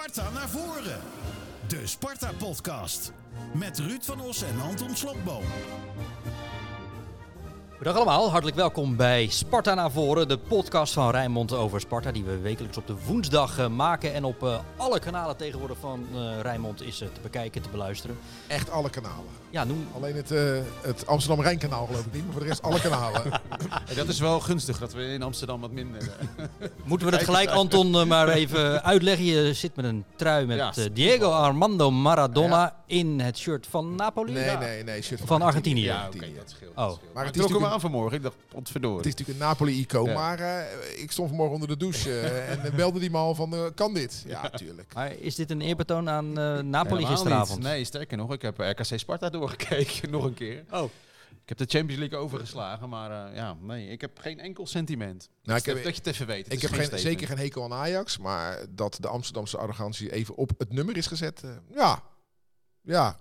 Sparta naar voren. De Sparta-podcast. Met Ruud van Os en Anton Slotboom. Dag allemaal, hartelijk welkom bij Sparta naar voren, de podcast van Rijnmond over Sparta, die we wekelijks op de woensdag eh, maken. En op eh, alle kanalen tegenwoordig van uh, Rijnmond is te bekijken, te beluisteren. Echt alle kanalen. Ja, noem... Alleen het, het Amsterdam Rijnkanaal geloof ik niet, maar voor de rest alle kanalen. dat is wel gunstig dat we in Amsterdam wat minder... Moeten we het gelijk, Anton, maar even uitleggen. Je zit met een trui met ja, Diego Armando Maradona ja. In het shirt van Napoli? Nee, nee, nee, shirt van, van Argentinië. Ja, oké, okay, dat scheelt. Oh. Maar het is natuurlijk aan vanmorgen. Ik dacht, ontverdorie. Het is natuurlijk een Napoli-icoon, maar uh, ik stond vanmorgen onder de douche uh, en belde die man van, uh, kan dit? Ja, tuurlijk. Maar is dit een eerbetoon aan Napoli gisteravond? Niet. Nee, sterker nog, ik heb RKC Sparta doorgekeken, nog een keer. Oh. Ik heb de Champions League overgeslagen, maar ja, nee, ik heb geen enkel sentiment. Nou, ik heb, dat je het even weet. Ik heb geen, zeker geen hekel aan Ajax, maar dat de Amsterdamse arrogantie even op het nummer is gezet, ja, ja,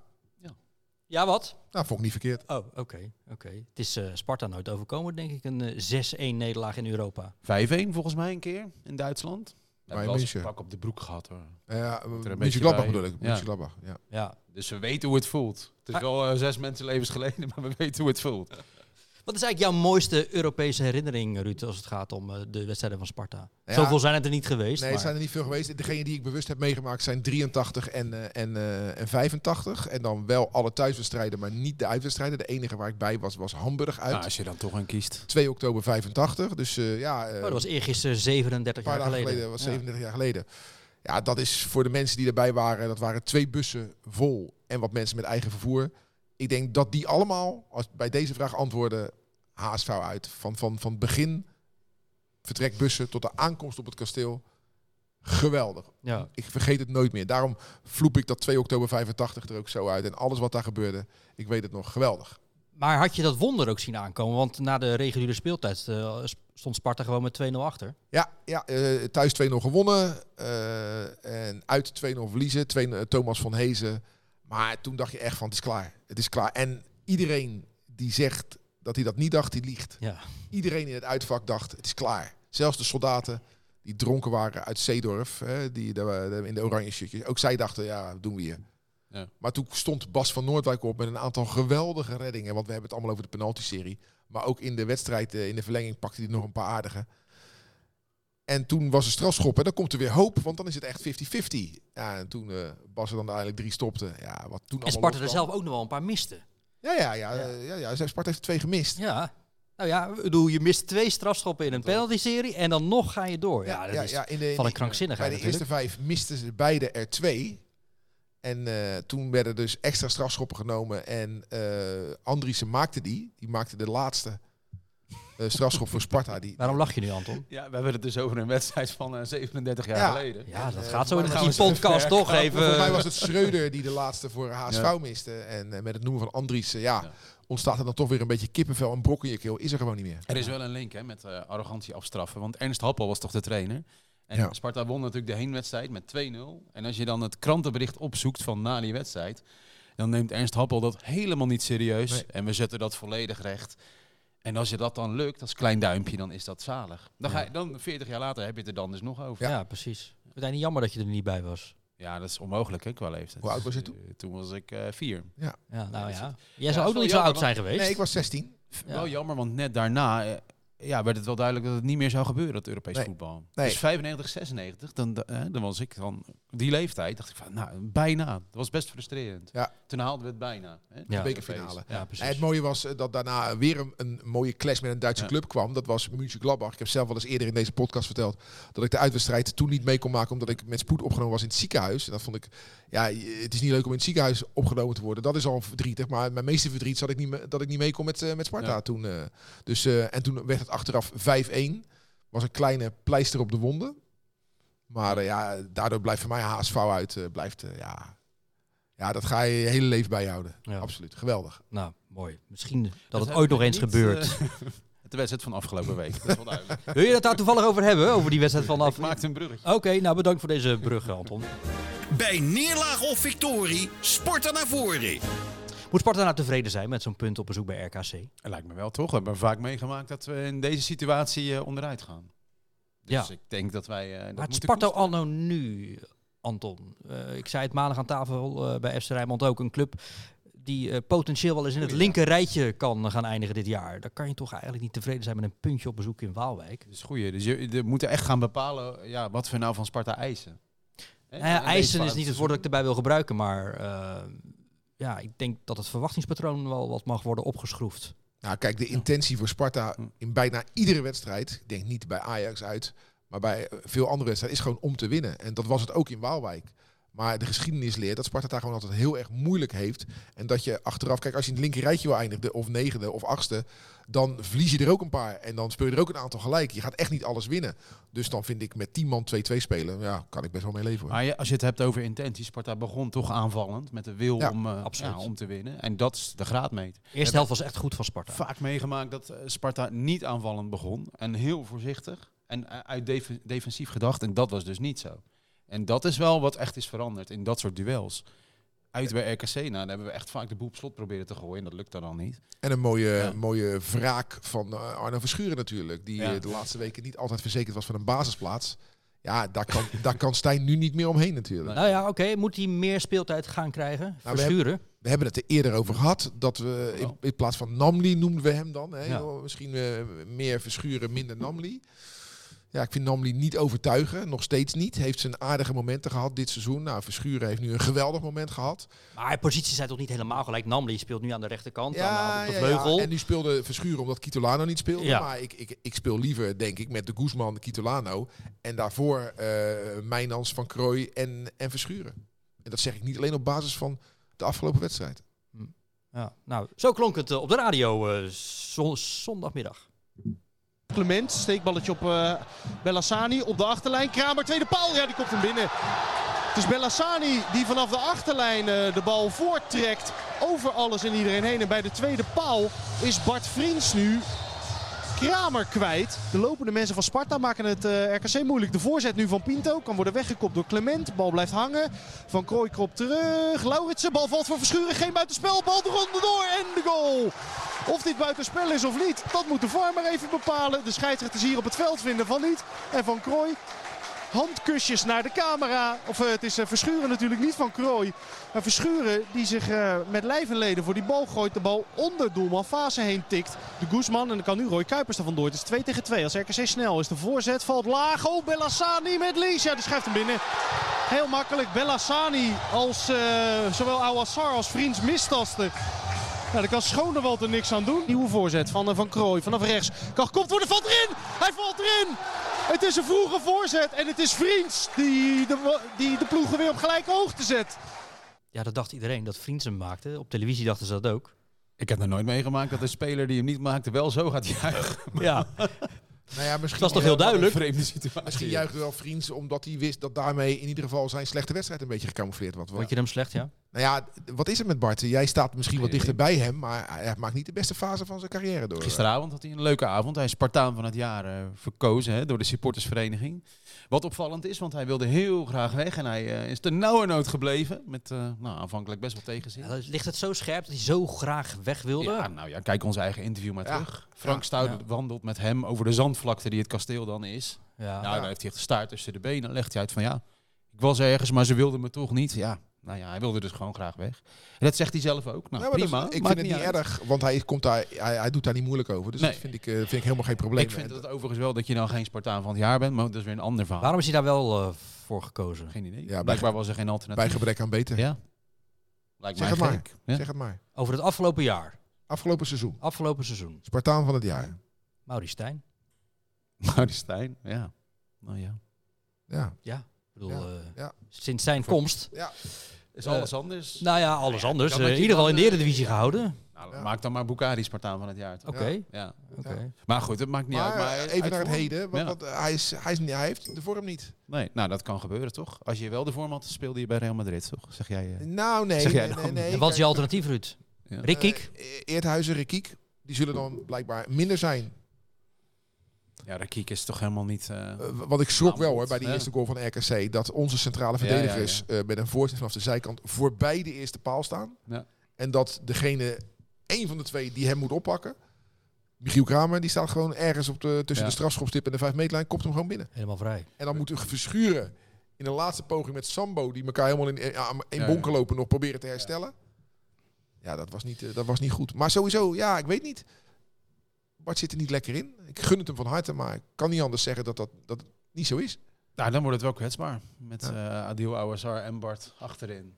ja, wat? Nou, vond ik niet verkeerd. Oh, oké. oké. Het is uh, Sparta nooit overkomen, denk ik, een uh, eh, 6-1 nederlaag in Europa. 5-1 volgens mij een keer in Duitsland. Bij München. pak op de broek gehad hoor. Ja, München Gladbach bedoel ik. Ja. Ja. ja. Dus we weten hoe het voelt. Het is ah. wel uh, zes mensenlevens geleden, maar we weten hoe het voelt. Wat is eigenlijk jouw mooiste Europese herinnering, Ruud, als het gaat om uh, de wedstrijden van Sparta? Ja, Zoveel zijn het er niet geweest. Nee, maar... zijn er niet veel geweest. Degene die ik bewust heb meegemaakt zijn 83 en, uh, en, uh, en 85. En dan wel alle thuiswedstrijden, maar niet de uitwedstrijden. De enige waar ik bij was, was Hamburg uit. Nou, als je dan toch een kiest. 2 oktober 85. Dus ja... Oh, dat was eergisteren 37 jaar geleden. geleden. Dat was 37 jaar geleden. Ja, dat is voor de mensen die erbij waren, dat waren twee bussen vol en wat mensen met eigen vervoer. Ik denk dat die allemaal, als bij deze vraag antwoorden, HSV uit. Van, van, van begin vertrekbussen tot de aankomst op het kasteel. Geweldig. Ja. Ik vergeet het nooit meer. Daarom vloep ik dat 2 oktober 85 er ook zo uit. En alles wat daar gebeurde, ik weet het nog. Geweldig. Maar had je dat wonder ook zien aankomen? Want na de reguliere speeltijd uh, stond Sparta gewoon met 2-0 achter. Ja, ja uh, thuis 2-0 gewonnen. Uh, en uit 2-0 verliezen. Twee, Thomas van Hezen. Maar toen dacht je echt van het is klaar. Het is klaar. En iedereen die zegt dat hij dat niet dacht, die liegt. Ja. Iedereen in het uitvak dacht, het is klaar. Zelfs de soldaten die dronken waren uit Zeedorf, hè, die in de oranje shirtjes, ook zij dachten, ja, doen we hier. Ja. Maar toen stond Bas van Noordwijk op met een aantal geweldige reddingen. Want we hebben het allemaal over de penalty-serie. Maar ook in de wedstrijd, eh, in de verlenging, pakte hij nog een paar aardige. En toen was er strafschop en dan komt er weer hoop, want dan is het echt 50-50. Ja, en toen uh, Bas er dan eigenlijk drie stopte. Ja, wat toen en Sparta er zelf ook nog wel een paar miste. Ja, ja, ja. ja. ja, ja. Sparta heeft twee gemist. Ja. Nou ja, bedoel, je mist twee strafschoppen in een penalty-serie en dan nog ga je door. Ja, dat is in de, van een krankzinnigheid Bij de eerste vijf misten ze beide er twee. En uh, toen werden dus extra strafschoppen genomen en uh, Andriessen maakte die. Die maakte de laatste strafschop voor Sparta. Die, Waarom lach je nu, Anton? Ja, we hebben het dus over een wedstrijd van uh, 37 jaar ja. geleden. Ja, dat gaat zo in die podcast toch even. Voor mij was het Schreuder die de laatste voor HSV ja. miste. En uh, met het noemen van Andries, ja, ja, ontstaat er dan toch weer een beetje kippenvel en brok in je keel. Is er gewoon niet meer. Er is wel een link hè, met arrogantie afstraffen. Want Ernst Happel was toch de trainer? En Sparta won natuurlijk de heenwedstrijd met 2-0. En als je dan het krantenbericht opzoekt van na die wedstrijd... dan neemt Ernst Happel dat helemaal niet serieus. Nee. En we zetten dat volledig recht. En als je dat dan lukt, als klein duimpje, dan is dat zalig. Dan, ga je, dan 40 jaar later heb je het er dan dus nog over. Ja, precies. Het is niet jammer dat je er niet bij was. Ja, dat is onmogelijk hè, qua leeftijd. Hoe oud was je toen? Uh, toen was ik uh, vier. Ja. ja, nou ja. Jij zou ook nog niet zo oud zijn geweest. Nee, ik was 16. Wel jammer, want net daarna uh, ja, werd het wel duidelijk dat het niet meer zou gebeuren, dat Europees nee. voetbal. Nee. Dus 95, 96, dan, dan was ik dan die leeftijd, dacht ik van, nou, bijna. Dat was best frustrerend. Ja. Toen haalden we het bijna. Hè, ja. De bekerfinale. Ja, precies. En het mooie was dat daarna weer een, een mooie clash met een Duitse club kwam. Dat was München Gladbach. Ik heb zelf wel eens eerder in deze podcast verteld dat ik de uitwedstrijd toen niet mee kon maken omdat ik met spoed opgenomen was in het ziekenhuis. En dat vond ik, ja, het is niet leuk om in het ziekenhuis opgenomen te worden. Dat is al verdrietig. Maar mijn meeste verdriet zat ik niet, dat ik niet mee kon met, uh, met Sparta toen. Uh, dus, uh, en toen werd het achteraf 5-1. Was een kleine pleister op de wonden. Maar ja, daardoor blijft voor mij HSV uit. blijft, ja, ja, dat ga je je hele leven bijhouden. Ja. Absoluut. Geweldig. Nou, mooi. Misschien dat, dat het ooit nog eens niet, gebeurt. de wedstrijd van afgelopen week. Dat is wel duidelijk. Wil je het daar toevallig over hebben? Over die wedstrijd van af... maakt een bruggetje. Oké, okay, nou bedankt voor deze brug, Anton. Bij neerlaag of victorie, Sparta naar voren. Moet Sparta nou tevreden zijn met zo'n punt op bezoek bij RKC? Het lijkt me wel toch. We hebben vaak meegemaakt dat we in deze situatie uh, onderuit gaan. Dus ja. ik denk dat wij... Uh, dat maar het Sparta anno nu, Anton. Uh, ik zei het maandag aan tafel bij FC Rijnmond ook. Een club die potentieel wel eens in het linker rijtje kan gaan eindigen dit jaar. Dan kan je toch eigenlijk niet tevreden zijn met een puntje op bezoek in Waalwijk. Dat is goed. Dus je, je moet echt gaan bepalen ja, wat we nou van Sparta eisen. Nou ja, eisen is niet het woord dat ik erbij wil gebruiken, maar ja, ik denk dat het verwachtingspatroon wel wat mag worden opgeschroefd. Nou, kijk, de intentie voor Sparta in bijna iedere wedstrijd, ik denk niet bij Ajax uit, maar bij veel andere wedstrijden, is gewoon om te winnen. En dat was het ook in Waalwijk. Maar de geschiedenis leert dat Sparta daar gewoon altijd heel erg moeilijk heeft. En dat je achteraf, kijk, als je in het linker rijtje wil eindigen, of negende of achtste, dan verlies je er ook een paar. En dan speel je er ook een aantal gelijk. Je gaat echt niet alles winnen. Dus dan vind ik met 10 man 2-2 spelen, ja, kan ik best wel mee leven. Hoor. Maar als je het hebt over intentie, Sparta begon toch aanvallend met de wil om, uh, ja, om te winnen. En dat is de graadmeter. De eerste helft was echt goed van Sparta. Vaak meegemaakt dat eh, Sparta niet aanvallend begon. En heel voorzichtig. En eh, uit defensief gedacht. En dat was dus niet zo. En dat is wel wat echt is veranderd in dat soort duels. Uit bij RKC, nou, daar hebben we echt vaak de boel op slot proberen te gooien. En dat lukt dan al niet. En een mooie, mooie wraak van uh, Arno Verschuren natuurlijk. Die ja. de laatste weken niet altijd verzekerd was van een basisplaats. Ja, daar kan, daar kan Stijn nu niet meer omheen natuurlijk. Nou ja, oké. Moet hij meer speeltijd gaan krijgen? Nou, Verschuren? We, hebben, we hebben het er eerder over gehad. Dat we in, in plaats van Namli noemden we hem dan. Hè, ja. Misschien uh, meer Verschuren, minder Namli. Ja, ik vind Namli niet overtuigen. Nog steeds niet. Heeft zijn aardige momenten gehad dit seizoen. Nou, Verschuren heeft nu een geweldig moment gehad. Maar posities zijn toch niet helemaal gelijk. Namli speelt nu aan de rechterkant, ja, aan de. Ja, En nu speelde Verschuren omdat Kitolano niet speelde. Ja. Maar ik, ik, ik speel liever, denk ik, met de Guzman, Kitolano. En daarvoor uh, Mijnans, Van Krooi en, en Verschuren. En dat zeg ik niet alleen op basis van de afgelopen wedstrijd. Hm. Ja, nou, zo klonk het op de radio uh, zondagmiddag. Clement, steekballetje op uh, Bellassani op de achterlijn. Kramer, tweede paal, ja die komt hem binnen. Het is Bellassani die vanaf de achterlijn uh, de bal voorttrekt over alles en iedereen heen. En bij de tweede paal is Bart Vriends nu Kramer kwijt. De lopende mensen van Sparta maken het uh, RKC moeilijk. De voorzet nu van Pinto kan worden weggekopt door Clement. Bal blijft hangen. Van Krooi kropt terug. Lauritsen, bal valt voor Verschuren. Geen buitenspel. Bal de ronde door en de goal. Of dit buitenspel is of niet, dat moet de VAR even bepalen. De scheidsrechters hier op het veld vinden van niet. En Van Krooi handkusjes naar de camera. Of uh, het is uh, Verschuren natuurlijk niet van Krooi. Maar Verschuren die zich uh, met lijf en leden voor die bal gooit. De bal onder doelman Fase heen tikt. De Guzman en dan kan nu Roy Kuipers er vandoor. Het is 2 tegen 2. Als RKC snel is. De voorzet valt laag. Oh, Bellassani met links. Ja, die schrijft hem binnen. Heel makkelijk. Bellassani als zowel Awassar als Vriends mistasten. Nou, daar kan Schonewald er niks aan doen. Nieuwe voorzet van Van Krooi vanaf rechts. Kan komt worden, valt erin! Hij valt erin! Het is een vroege voorzet en het is Vriends die de, die de ploegen weer op gelijke hoogte zet. Ja, dat dacht iedereen, dat Vriends hem maakte. Op televisie dachten ze dat ook. Ik heb nog nooit meegemaakt dat een speler die hem niet maakte wel zo gaat juichen. Ja. Nou ja, misschien dat is toch heel duidelijk. Vreemde situatie. Misschien juichte wel Vriends omdat hij wist dat daarmee in ieder geval zijn slechte wedstrijd een beetje gecamoufleerd wordt. Vond je hem slecht, ja? Nou ja, wat is het met Bart? Jij staat misschien wat dichter bij hem, maar hij maakt niet de beste fase van zijn carrière door. Gisteravond had hij een leuke avond. Hij is Spartaan van het jaar uh, verkozen hè, door de supportersvereniging. Wat opvallend is, want hij wilde heel graag weg en hij uh, is nauwe gebleven. Met uh, nou, aanvankelijk best wel tegenzin. Ja, ligt het zo scherp dat hij zo graag weg wilde? Ja, nou ja, kijk ons eigen interview maar terug. Frank Stout wandelt met hem over de zandvlakte die het kasteel dan is. Ja. Nou, dan heeft hij echt de staart tussen de benen. Dan legt hij uit van ja, ik was ergens, maar ze wilden me toch niet. Ja, nou ja, hij wilde dus gewoon graag weg. En dat zegt hij zelf ook. Nou, prima. ik vind het niet erg, want hij, komt daar, hij, hij doet daar niet moeilijk over. Dus dat vind ik, uh, vind ik helemaal geen probleem. Ik vind het overigens wel dat je dan geen Spartaan van het jaar bent, maar dat is weer een ander verhaal. Waarom is hij daar wel uh, voor gekozen? Geen idee. Ja, Blijkbaar was er geen alternatief. Bij gebrek aan beter. Ja. Lijkt zeg, het maar. Ja? zeg het maar. Over het afgelopen jaar. Afgelopen seizoen. Afgelopen seizoen. Spartaan van het jaar. Mauri Stijn. Mauri Stijn, ja. Nou ja. Ja. Ja. Ik bedoel, ja. Uh, ja. sinds zijn komst. Ja. Is alles anders? Nou ja, alles anders. Uh, in ieder geval in de Eredivisie gehouden. Nou, ja. Maak dan maar Bukari Spartaan van het jaar. Oké. Okay. Ja. Okay. Maar goed, het maakt niet uit. Maar even naar het heden. Want, hij, is, hij, is, hij heeft de vorm niet. Nee, nou dat kan gebeuren toch? Als je wel de vorm had, speelde je bij Real Madrid toch? Zeg jij? Uh, nou nee. Zeg jij nee, nee, nee, En wat is je alternatief, Ruud? Ja. Rikiek? Uh, Eerthuizen, Rikiek. Die zullen dan blijkbaar minder zijn. Ja, Rakiek is toch helemaal niet... Uh, wat ik schrok wel hoor, bij die eerste goal van RKC... dat onze centrale verdedigers ja, ja, uh, met een voorzet vanaf de zijkant... voorbij de eerste paal staan. En dat degene, één van de twee die hem moet oppakken... Michiel Kramer, die staat gewoon ergens op de, tussen de strafschopstip en de 5 meterlijn... kopt hem gewoon binnen. Helemaal vrij. En dan moet Verschuren in de laatste poging met Sambo, die elkaar helemaal in, in, in bonken lopen, nog proberen te herstellen. Ja, dat, was niet, dat was niet goed. Maar sowieso, ja, ik weet niet. Bart zit er niet lekker in. Ik gun het hem van harte, maar ik kan niet anders zeggen dat dat, dat het niet zo is. Nou, dan wordt het wel kwetsbaar. Met ja. uh, Adil Ouazzar en Bart achterin.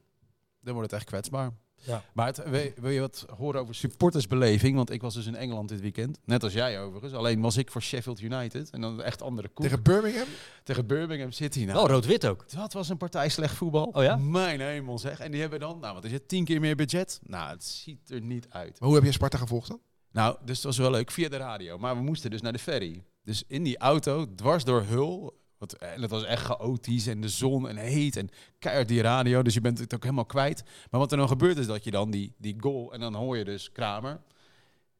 Dan wordt het echt kwetsbaar. Ja. Maar het, wil, je wat horen over supportersbeleving? Want ik was dus in Engeland dit weekend. Net als jij overigens. Alleen was ik voor Sheffield United. En dan echt andere koek. Tegen Birmingham? Tegen Birmingham City. Nou, Wel rood-wit ook. Dat was een partij slecht voetbal. Oh ja? Mijn hemel zeg. En die hebben dan, nou wat is het, tien keer meer budget? Nou, het ziet er niet uit. Maar hoe heb je Sparta gevolgd dan? Nou, dus het was wel leuk via de radio. Maar we moesten dus naar de ferry. Dus in die auto, dwars door Hul, wat, en het was echt chaotisch en de zon en heet en keihard die radio. Dus je bent het ook helemaal kwijt. Maar wat er dan gebeurt is dat je dan die, die goal en dan hoor je dus Kramer.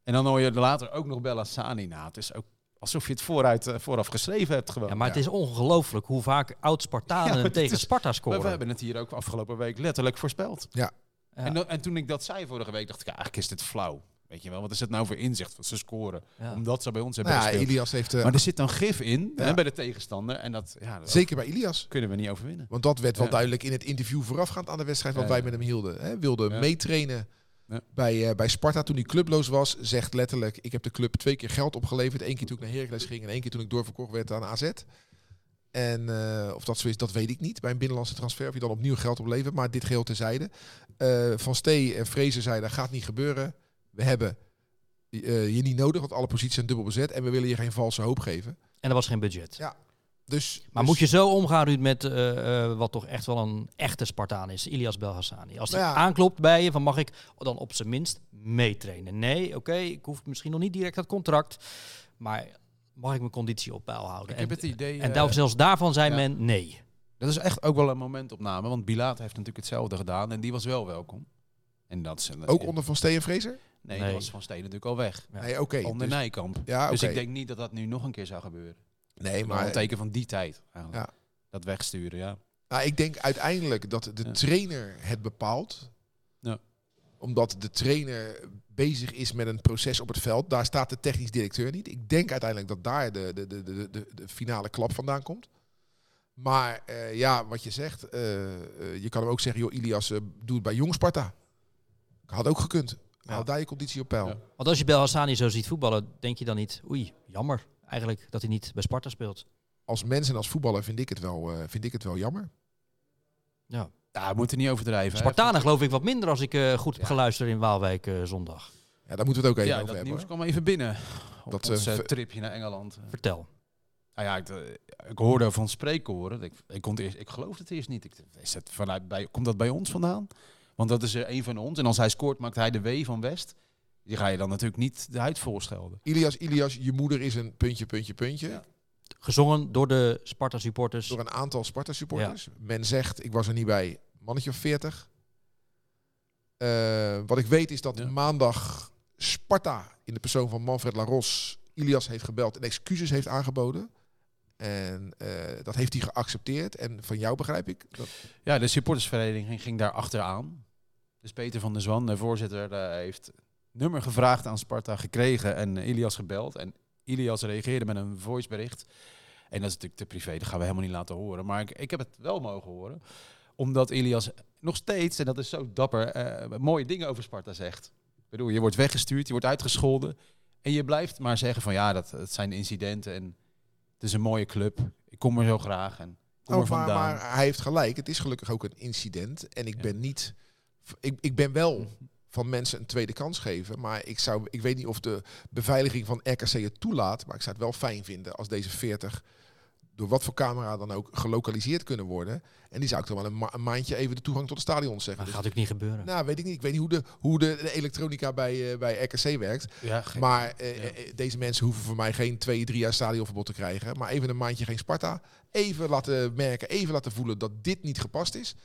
En dan hoor je later ook nog Bella Sani na. Het is ook alsof je het vooruit, uh, vooraf geschreven hebt gewoon. Ja, maar het is ongelooflijk hoe vaak oud-Spartanen ja, tegen is, Sparta scoren. We hebben het hier ook afgelopen week letterlijk voorspeld. Ja. ja. En, en, toen ik dat zei vorige week, dacht ik, eigenlijk is dit flauw. Weet je wel, wat is het nou voor inzicht? wat ze scoren. Ja. Omdat ze bij ons hebben nou ja, Ilias heeft, uh, maar er zit dan gif in ja. hè, bij de tegenstander. En dat, ja, dat Zeker bij Ilias. Kunnen we niet overwinnen. Want dat werd wel duidelijk in het interview voorafgaand aan de wedstrijd wat wij met hem hielden. Hè. Wilde meetrainen bij, uh, bij Sparta toen hij clubloos was. Zegt letterlijk, ik heb de club twee keer geld opgeleverd. Eén keer toen ik naar Heracles ging en één keer toen ik doorverkocht werd aan AZ. En uh, of dat zo is, dat weet ik niet. Bij een binnenlandse transfer of je dan opnieuw geld oplevert. Maar dit geheel terzijde. Uh, Van Stee en Vrezen zeiden, dat gaat niet gebeuren. We hebben uh, je niet nodig, want alle posities zijn dubbel bezet. En we willen je geen valse hoop geven. En er was geen budget. Ja. Dus, maar dus, moet je zo omgaan, Ruud, met uh, uh, wat toch echt wel een echte Spartaan is, Ilias Belhassani. Als hij Nou ja. aanklopt bij je, van mag ik dan op zijn minst meetrainen? Nee, oké, okay, ik hoef misschien nog niet direct dat contract, maar mag ik mijn conditie op peil houden? Ik heb het idee... En uh, zelfs daarvan zei ja. men nee. Dat is echt ook wel een momentopname, want Bilaat heeft natuurlijk hetzelfde gedaan en die was wel welkom. En dat is een, ook onder Van Steen en Fraser? Nee, nee, dat was Van Steen natuurlijk al weg. Ja. Nee, oké. Onder dus, Nijkamp. Ja, okay. Dus ik denk niet dat dat nu nog een keer zou gebeuren. Nee, maar... een teken van die tijd eigenlijk. Ja. Dat wegsturen, ja. Nou, ik denk uiteindelijk dat de ja. trainer het bepaalt. Ja. Omdat de trainer bezig is met een proces op het veld. Daar staat de technisch directeur niet. Ik denk uiteindelijk dat daar de, de, de, de, de, de finale klap vandaan komt. Maar uh, ja, wat je zegt, uh, uh, je kan hem ook zeggen, joh, Ilias, doe het bij Jong Sparta. Had ook gekund. Ja. Hou daar je conditie op peil. Ja. Want als je Bel Hassani zo ziet voetballen, denk je dan niet, oei, jammer eigenlijk dat hij niet bij Sparta speelt. Als mens en als voetballer vind ik het wel, uh, vind ik het wel jammer. Ja. Ja, we moeten niet overdrijven. Spartanen geloof ik wat minder als ik uh, goed heb geluisterd in Waalwijk uh, zondag. Ja, daar moeten we het ook even ja, over dat hebben. nieuws kwam even binnen. Op dat ons, tripje naar Engeland. Vertel. Nou ja, ik, ik hoorde van spreekkoren. Ik, ik, kon eerst, ik geloofde het eerst niet. Ik, is het vanuit bij, komt dat bij ons vandaan? Want dat is er een van ons. En als hij scoort, maakt hij de W van West. Die ga je dan natuurlijk niet de huid voorschelden. Ilias, Ilias, je moeder is een puntje, puntje, puntje. Ja. Gezongen door de Sparta supporters. Door een aantal Sparta supporters. Ja. Men zegt, ik was er niet bij, mannetje of 40. Uh, wat ik weet is dat ja. maandag Sparta in de persoon van Manfred Laros Ilias heeft gebeld en excuses heeft aangeboden. En uh, dat heeft hij geaccepteerd. En van jou begrijp ik. Dat... Ja, de supportersvereniging ging daar achteraan. Dus Peter van der Zwan, de voorzitter, uh, heeft nummer gevraagd aan Sparta, gekregen en uh, Ilias gebeld. En Ilias reageerde met een voicebericht. En dat is natuurlijk te privé, dat gaan we helemaal niet laten horen. Maar ik, ik heb het wel mogen horen. Omdat Ilias nog steeds, en dat is zo dapper, uh, mooie dingen over Sparta zegt. Ik bedoel, je wordt weggestuurd, je wordt uitgescholden. En je blijft maar zeggen van ja, dat, dat zijn incidenten en het is een mooie club. Ik kom er zo graag en kom oh, er vandaan. Maar, maar hij heeft gelijk, het is gelukkig ook een incident. En ik ja. ben niet... Ik, ik ben wel van mensen een tweede kans geven. Maar ik, zou, ik weet niet of de beveiliging van RKC het toelaat. Maar ik zou het wel fijn vinden als deze 40 door wat voor camera dan ook gelokaliseerd kunnen worden. En die zou ik dan wel een, ma een maandje even de toegang tot het stadion zeggen. Dat dus, gaat ook niet gebeuren. Nou, weet ik niet. Ik weet niet hoe de, hoe de, de elektronica bij, uh, bij RKC werkt. Ja, maar uh, ja. uh, deze mensen hoeven voor mij geen twee, drie jaar stadionverbod te krijgen. Maar even een maandje geen Sparta. Even laten merken, even laten voelen dat dit niet gepast is.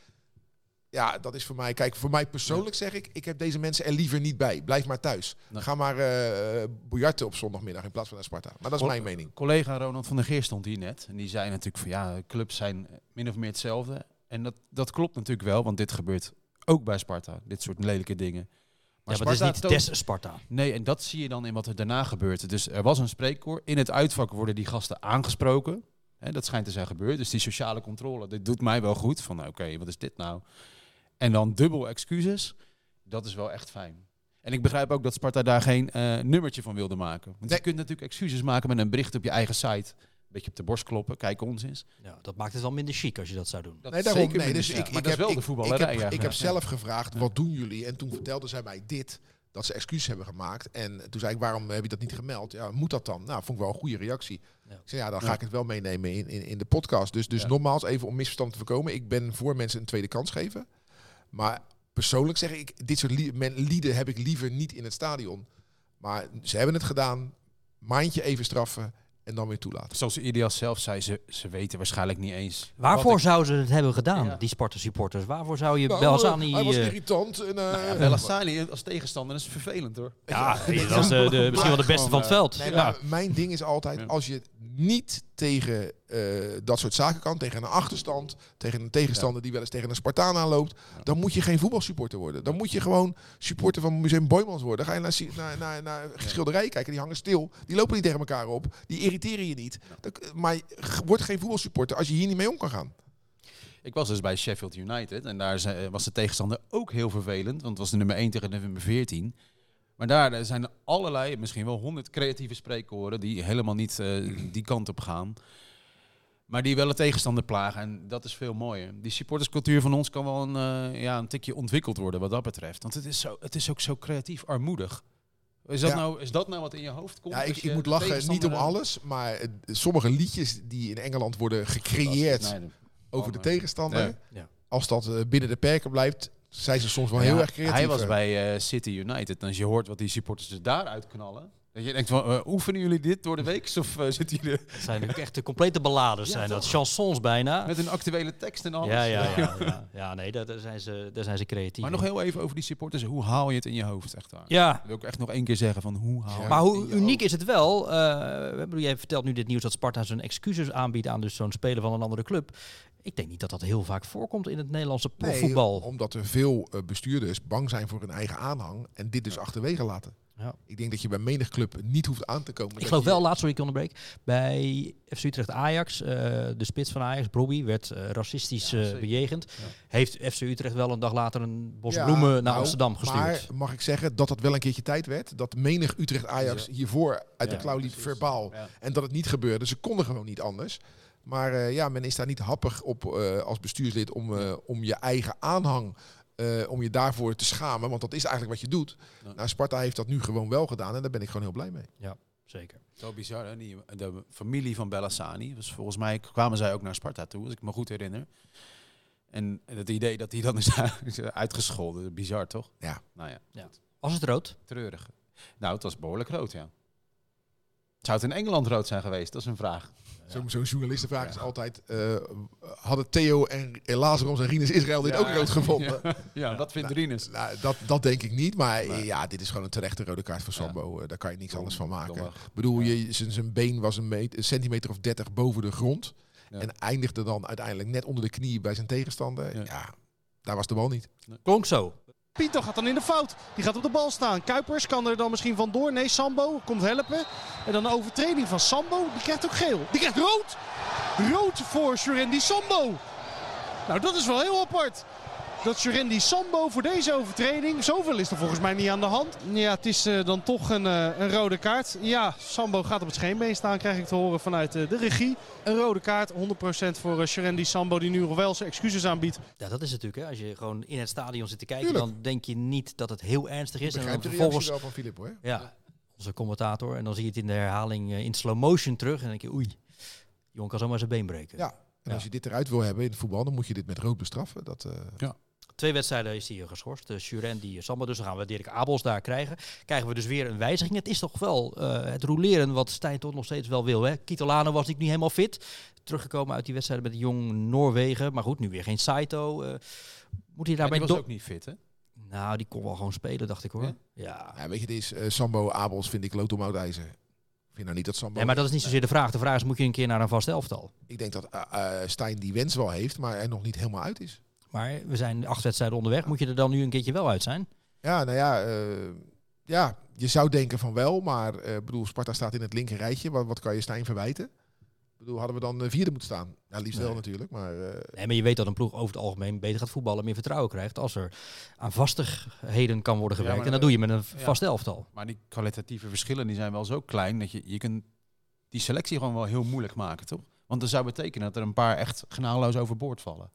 Ja, dat is voor mij. Kijk, voor mij persoonlijk zeg ik, ik heb deze mensen er liever niet bij. Blijf maar thuis. Nee. Ga maar uh, boejarten op zondagmiddag in plaats van naar Sparta. Maar dat is mijn mening. Collega Ronald van der Geer stond hier net. En die zei natuurlijk van ja, clubs zijn min of meer hetzelfde. En dat, dat klopt natuurlijk wel, want dit gebeurt ook bij Sparta. Dit soort lelijke dingen. Maar, ja, maar het is niet des Sparta. Nee, en dat zie je dan in wat er daarna gebeurt. Dus er was een spreekkoor. In het uitvak worden die gasten aangesproken. Hè, dat schijnt te zijn gebeurd. Dus die sociale controle, dit doet mij wel goed. Van oké, wat is dit nou? En dan dubbel excuses. Dat is wel echt fijn. En ik begrijp ook dat Sparta daar geen uh, nummertje van wilde maken. Want je kunt natuurlijk excuses maken met een bericht op je eigen site. Een beetje op de borst kloppen, kijk ons eens. Ja, dat maakt het wel minder chic als je dat zou doen. Dat nee, daarom, nee, dus ik, ik, heb, wel de voetballerij. Ik heb, ik heb zelf gevraagd, wat doen jullie? En toen vertelden zij mij dit dat ze excuses hebben gemaakt. En toen zei ik, waarom heb je dat niet gemeld? Ja, moet dat dan? Nou, vond ik wel een goede reactie. Ja. Ik zei, ja, dan ga ik het wel meenemen in, in, in de podcast. Dus, dus nogmaals, even om misverstand te voorkomen. Ik ben voor mensen een tweede kans geven. Maar persoonlijk zeg ik, dit soort lieden heb ik liever niet in het stadion. Maar ze hebben het gedaan. Maandje even straffen en dan weer toelaten. Zoals Ilias zelf zei, ze, ze weten waarschijnlijk niet eens. Waarvoor zouden ze het hebben gedaan, die Sparta supporters? Waarvoor zou je nou, Belsaani... Hij was eh, irritant. En, uh, nou ja, als tegenstander is vervelend hoor. Ja, dat is de, misschien wel de beste van het veld. ja. Mijn ding is altijd, als je niet tegen uh, dat soort zaken kan, tegen een achterstand, tegen een tegenstander die wel eens tegen een Spartaan aanloopt, dan moet je geen voetbalsupporter worden. Dan moet je gewoon supporter van Museum Boymans worden. Dan ga je naar, naar, naar, naar schilderijen kijken, die hangen stil, die lopen niet tegen elkaar op, die irriteren je niet. Maar word geen voetbalsupporter als je hier niet mee om kan gaan. Ik was dus bij Sheffield United en daar was de tegenstander ook heel vervelend, want het was de nummer 1 tegen de nummer 14. Maar daar zijn allerlei, misschien wel honderd creatieve spreekkoren die helemaal niet uh, die kant op gaan. Maar die wel een tegenstander plagen. En dat is veel mooier. Die supporterscultuur van ons kan wel een, uh, ja, een tikje ontwikkeld worden wat dat betreft. Want het is, zo, het is ook zo creatief armoedig. Is dat, nou, is dat nou wat in je hoofd komt? Ja, ik, ik moet lachen, niet om alles. Maar uh, sommige liedjes die in Engeland worden gecreëerd over de tegenstander. Ja. Als dat binnen de perken blijft, zijn ze soms wel heel erg creatief. Hij was bij uh, City United. En als je hoort wat die supporters er daaruit knallen. Dat je denkt van, uh, oefenen jullie dit door de week? Of uh, zitten jullie... Dat zijn ook echt de complete ballades, zijn dat. Chansons bijna. Met een actuele tekst en alles. Ja, ja, ja. ja, ja. nee, daar, daar, zijn ze, daar zijn ze creatief. Maar nog heel even over die supporters. Hoe haal je het in je hoofd, echt waar? Ja. Dat wil ik echt nog één keer zeggen van, hoe haal je Maar hoe uniek is het wel? Uh, jij vertelt nu dit nieuws dat Sparta zijn excuses aanbiedt aan dus zo'n speler van een andere club. Ik denk niet dat dat heel vaak voorkomt in het Nederlandse profvoetbal. Nee, omdat er veel bestuurders bang zijn voor hun eigen aanhang en dit dus achterwege laten. Ja. Ik denk dat je bij menig club niet hoeft aan te komen. Ik geloof wel, laatst sorry ik onderbreek, bij FC Utrecht Ajax, uh, de spits van Ajax, Bobby, werd uh, racistisch ja, bejegend. Ja. Heeft FC Utrecht wel een dag later een bos bloemen naar nou, Amsterdam gestuurd. Maar mag ik zeggen dat dat wel een keertje tijd werd? Dat menig Utrecht Ajax hiervoor uit de klauw liep verbaal. En dat het niet gebeurde. Ze konden gewoon niet anders. Maar uh, ja, men is daar niet happig op uh, als bestuurslid om, uh, om je eigen aanhang, om je daarvoor te schamen. Want dat is eigenlijk wat je doet. Ja. Nou, Sparta heeft dat nu gewoon wel gedaan en daar ben ik gewoon heel blij mee. Ja, zeker. Zo bizar, hè? Die, de familie van Bellassani, dus volgens mij kwamen zij ook naar Sparta toe, als ik me goed herinner. En het idee dat hij dan is uitgescholden, bizar toch? Ja. Nou ja. ja. Was het rood? Treurig. Nou, het was behoorlijk rood, ja. Zou het in Engeland rood zijn geweest? Dat is een vraag. Zo'n zo journalistenvraag is altijd: uh, hadden Theo en Lazarus en Rinus Israël dit ook rood gevonden? Ja, dat vindt nou, Rinus. Nou, dat, dat denk ik niet. Maar nee. ja, dit is gewoon een terechte rode kaart voor Sambo. Uh, daar kan je niks anders van maken. Ik bedoel, je, zijn been was een, meter, een, centimeter of 30 boven de grond. En eindigde dan uiteindelijk net onder de knie bij zijn tegenstander. Ja, daar was de bal niet. Klonk zo. Pinto gaat dan in de fout. Die gaat op de bal staan. Kuipers kan er dan misschien vandoor. Nee, Sambo komt helpen. En dan een overtreding van Sambo. Die krijgt ook geel. Die krijgt rood. Rood voor Surendi Sambo. Nou, dat is wel heel apart dat Jurendi Sambo voor deze overtreding, zoveel is er volgens mij niet aan de hand. Ja, het is uh, dan toch een, uh, een, rode kaart. Ja, Sambo gaat op het scheenbeen staan, krijg ik te horen vanuit uh, de regie. Een rode kaart, 100% voor uh, Jurendi Sambo, die nu nog wel zijn excuses aanbiedt. Ja, dat is natuurlijk. Hè. Als je gewoon in het stadion zit te kijken, Tuurlijk. dan denk je niet dat het heel ernstig is. Ik en dan de vervolgens wel van Filip hoor. Ja, onze commentator. En dan zie je het in de herhaling in slow motion terug. En dan denk je, oei, jongen kan zomaar zijn been breken. Ja, en als je dit eruit wil hebben in het voetbal, dan moet je dit met rood bestraffen. Dat, ja. Twee wedstrijden is hij geschorst. De Suren die Samba. Dus dan gaan we Dirk Abels daar krijgen. Krijgen we dus weer een wijziging. Het is toch wel uh, het roleren wat Stijn toch nog steeds wel wil. Hè? Kitolano was niet helemaal fit. Teruggekomen uit die wedstrijd met de jong Noorwegen. Maar goed, nu weer geen Saito. Uh, moet hij daarbij ja, was ook niet fit, hè? Nou, die kon wel gewoon spelen, dacht ik hoor. Ja, ja. ja weet je, dit is uh, Sambo Abels vind ik lotomouwijzer. Ik vind nou niet dat Sambo... Nee, maar dat is niet zozeer de vraag. De vraag is, moet je een keer naar een vast elftal? Ik denk dat uh, Stijn die wens wel heeft, maar er nog niet helemaal uit is. Maar we zijn acht wedstrijden onderweg. Moet je er dan nu een keertje wel uit zijn? Ja, nou ja, uh, ja je zou denken van wel. Maar uh, bedoel, Sparta staat in het linker rijtje. Wat, wat kan je Stijn verwijten? Ik bedoel, hadden we dan eh, vierde moeten staan? Nou, liefst wel Nee. natuurlijk, maar... eh, Nee, maar je weet dat een ploeg over het algemeen beter gaat voetballen, meer vertrouwen krijgt als er aan vastigheden kan worden Ja, gewerkt. en dat doe je met een ja. vast elftal. Maar die kwalitatieve verschillen die zijn wel zo klein dat je, je kunt die selectie gewoon wel heel moeilijk maken, toch? Want dat zou betekenen dat er een paar echt genadeloos overboord vallen.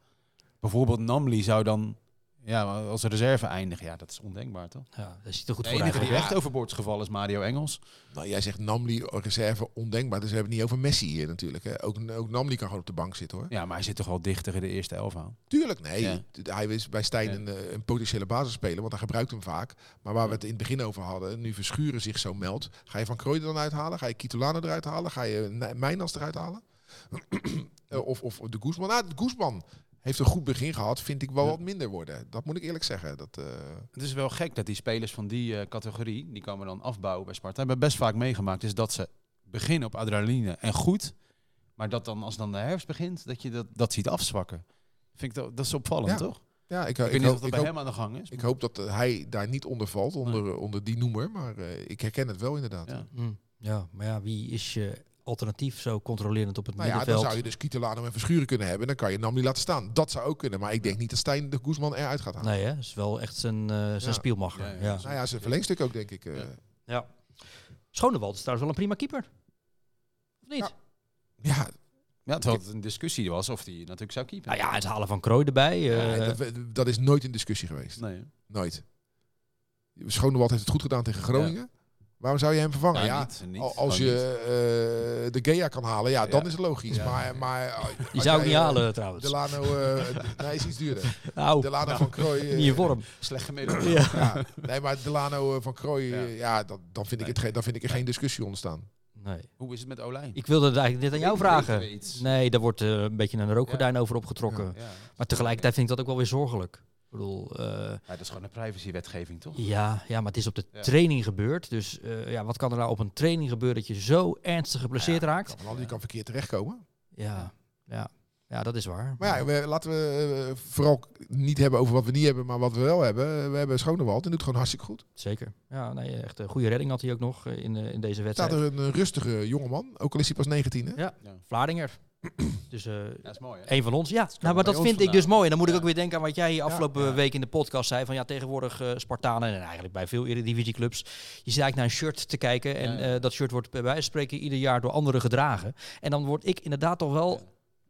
Bijvoorbeeld Namli zou dan ja, als reserve eindigen. Ja, dat is ondenkbaar, toch? Ja, dat ziet er goed De voor enige die echt overboord is gevallen is Mario Engels. Nou, jij zegt Namli reserve ondenkbaar, dus we hebben het niet over Messi hier natuurlijk. Hè. Ook, ook Namli kan gewoon op de bank zitten hoor. Ja, maar hij zit toch wel dichter in de eerste elf aan. Tuurlijk, nee. Ja. Hij is bij Stijn Ja. een, eh, een potentiële basisspeler, want hij gebruikt hem vaak. Maar waar we het in het begin over hadden, nu Verschuren zich zo meldt, ga je Van Krooij dan uithalen? Ga je Kitolano eruit halen? Ga je Mijnans eruit halen? Eh, of, of de Guzman? Nou, de Guzman heeft een goed begin gehad, vind ik wel Ja. wat minder worden. Dat moet ik eerlijk zeggen. Dat, eh, Het is wel gek dat die spelers van die eh, categorie, die komen dan afbouwen bij Sparta, hebben best vaak meegemaakt, is dat ze beginnen op adrenaline en goed, maar dat dan als dan de herfst begint, dat je dat, dat ziet afzwakken. Vind ik dat, dat is opvallend, Ja. toch? ja, ik, Ik, ik, weet niet hoop, of dat bij hoop, hem aan de gang is. ik hoop dat eh, hij daar niet onder valt, onder, onder die noemer. Maar eh, ik herken het wel inderdaad. Ja. Hm, Ja, maar ja, wie is je alternatief zo controlerend op het Nou ja, dan middenveld? zou je dus Kitolano en Verschuren kunnen hebben. Dan kan je Namli laten staan. Dat zou ook kunnen. Maar ik denk niet dat Stijn de Guzman eruit gaat halen. Nee, hè? Dat is wel echt zijn, eh zijn Ja. spielmacher. Ja, Ja, ja. Nou ja, zijn verlengstuk ook, denk ik. eh. Ja. ja. Schonewald is trouwens wel een prima keeper. Of niet? Ja. Ja, Ja, terwijl het een discussie was of die natuurlijk zou keepen. nou ja, het halen van Krooi erbij. eh, Ja, dat, dat is nooit in discussie geweest. Nee. Nooit. Schonewald heeft het goed gedaan tegen Groningen. Waarom zou je hem vervangen? Ja, niet, niet, al- als je eh, de Gea kan halen, ja, dan Ja. is het logisch. Ja. Maar, maar eh, die zou ik niet jij, eh, halen trouwens. Delano, eh nee, is iets duurder. nou, Delano van Krooi. niet in vorm. Slecht gemiddeld. Ja, nee, maar Delano van Krooi, Ja. ja, dat, dan, vind ik het geen, dan vind ik er geen discussie ontstaan. Nee. Hoe is het met Olijn? Ik wilde het eigenlijk net aan jou vragen. Nee, daar wordt een beetje een rookgordijn over opgetrokken. Ja. Maar tegelijkertijd vind ik dat ook wel weer zorgelijk. Ik bedoel, eh, Ja, dat is gewoon een privacywetgeving, toch? ja, ja, maar het is op de Ja. training gebeurd. Dus eh, ja, wat kan er nou op een training gebeuren dat je zo ernstig geblesseerd raakt? Kan, je kan verkeerd terechtkomen. Ja, ja, ja, dat is waar. Maar ja, we, laten we eh, vooral niet hebben over wat we niet hebben, maar wat we wel hebben. We hebben Schonewald en doet gewoon hartstikke goed. Zeker. Ja, nee, echt een goede redding had hij ook nog in, in deze Staat wedstrijd. er een rustige jongeman, ook al is hij pas 19. Hè? Ja, Ja. Vlaardinger. dus eh, Ja, dat is mooi, hè? een van ons. Ja, nou, maar dat vind ik dus mooi. En dan moet ik Ja. ook weer denken aan wat jij hier afgelopen ja. week in de podcast zei. Van ja, tegenwoordig eh, Spartanen en eigenlijk bij veel eredivisieclubs. Je zit eigenlijk naar een shirt te kijken. En Ja, ja. eh, dat shirt wordt bij wijze van spreken ieder jaar door anderen gedragen. En dan word ik inderdaad toch wel...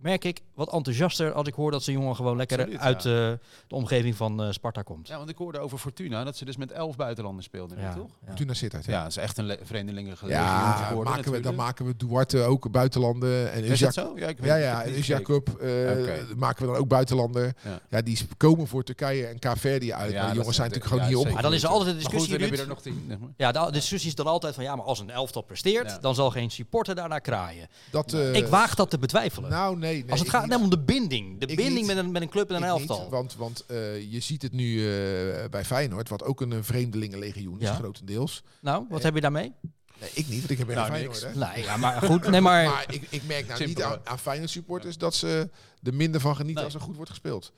Ja. merk ik, wat enthousiaster als ik hoor dat zo'n jongen gewoon lekker Absoluut, uit ja. eh, de omgeving van eh, Sparta komt. Ja, want ik hoorde over Fortuna dat ze dus met elf buitenlanders speelden, nu, toch? ja. Toen naar Sittard. Ja, dat is echt een vreemdelingen Ja, geworden. maken we, dan maken we Duarte ook buitenlanden. En Is dat zo? Ja, ik weet ja, ja, en niet. Cup eh, maken we dan ook buitenlander. Ja. Ja, die komen voor Turkije en Kaapverdi uit. Ja, maar die jongens zijn natuurlijk gewoon ja, hier zeker. Maar dan is er altijd een goed, discussie, er nog tien. zeg maar. Ja, de discussie is dan altijd van ja, maar als een elftal presteert, Ja. dan zal geen supporter daarnaar kraaien. Dat, eh, ik waag dat te betwijfelen. Nou, nee. Nee als het gaat niet. om de binding. De Ik binding niet. met een, met een club en een Ik elftal. niet, want want eh, je ziet het nu eh, bij Feyenoord, wat ook een vreemdelingenlegioen is, Ja. grotendeels. nou, wat Eh, heb je daarmee? Nee, ik niet, want ik heb bij Nou, Feyenoord. Hè. Nee, ja, maar goed. Nee, maar, Maar ik, ik merk nou Simpel, niet aan, aan Feyenoord supporters dat ze er minder van genieten Nee. als er goed wordt gespeeld.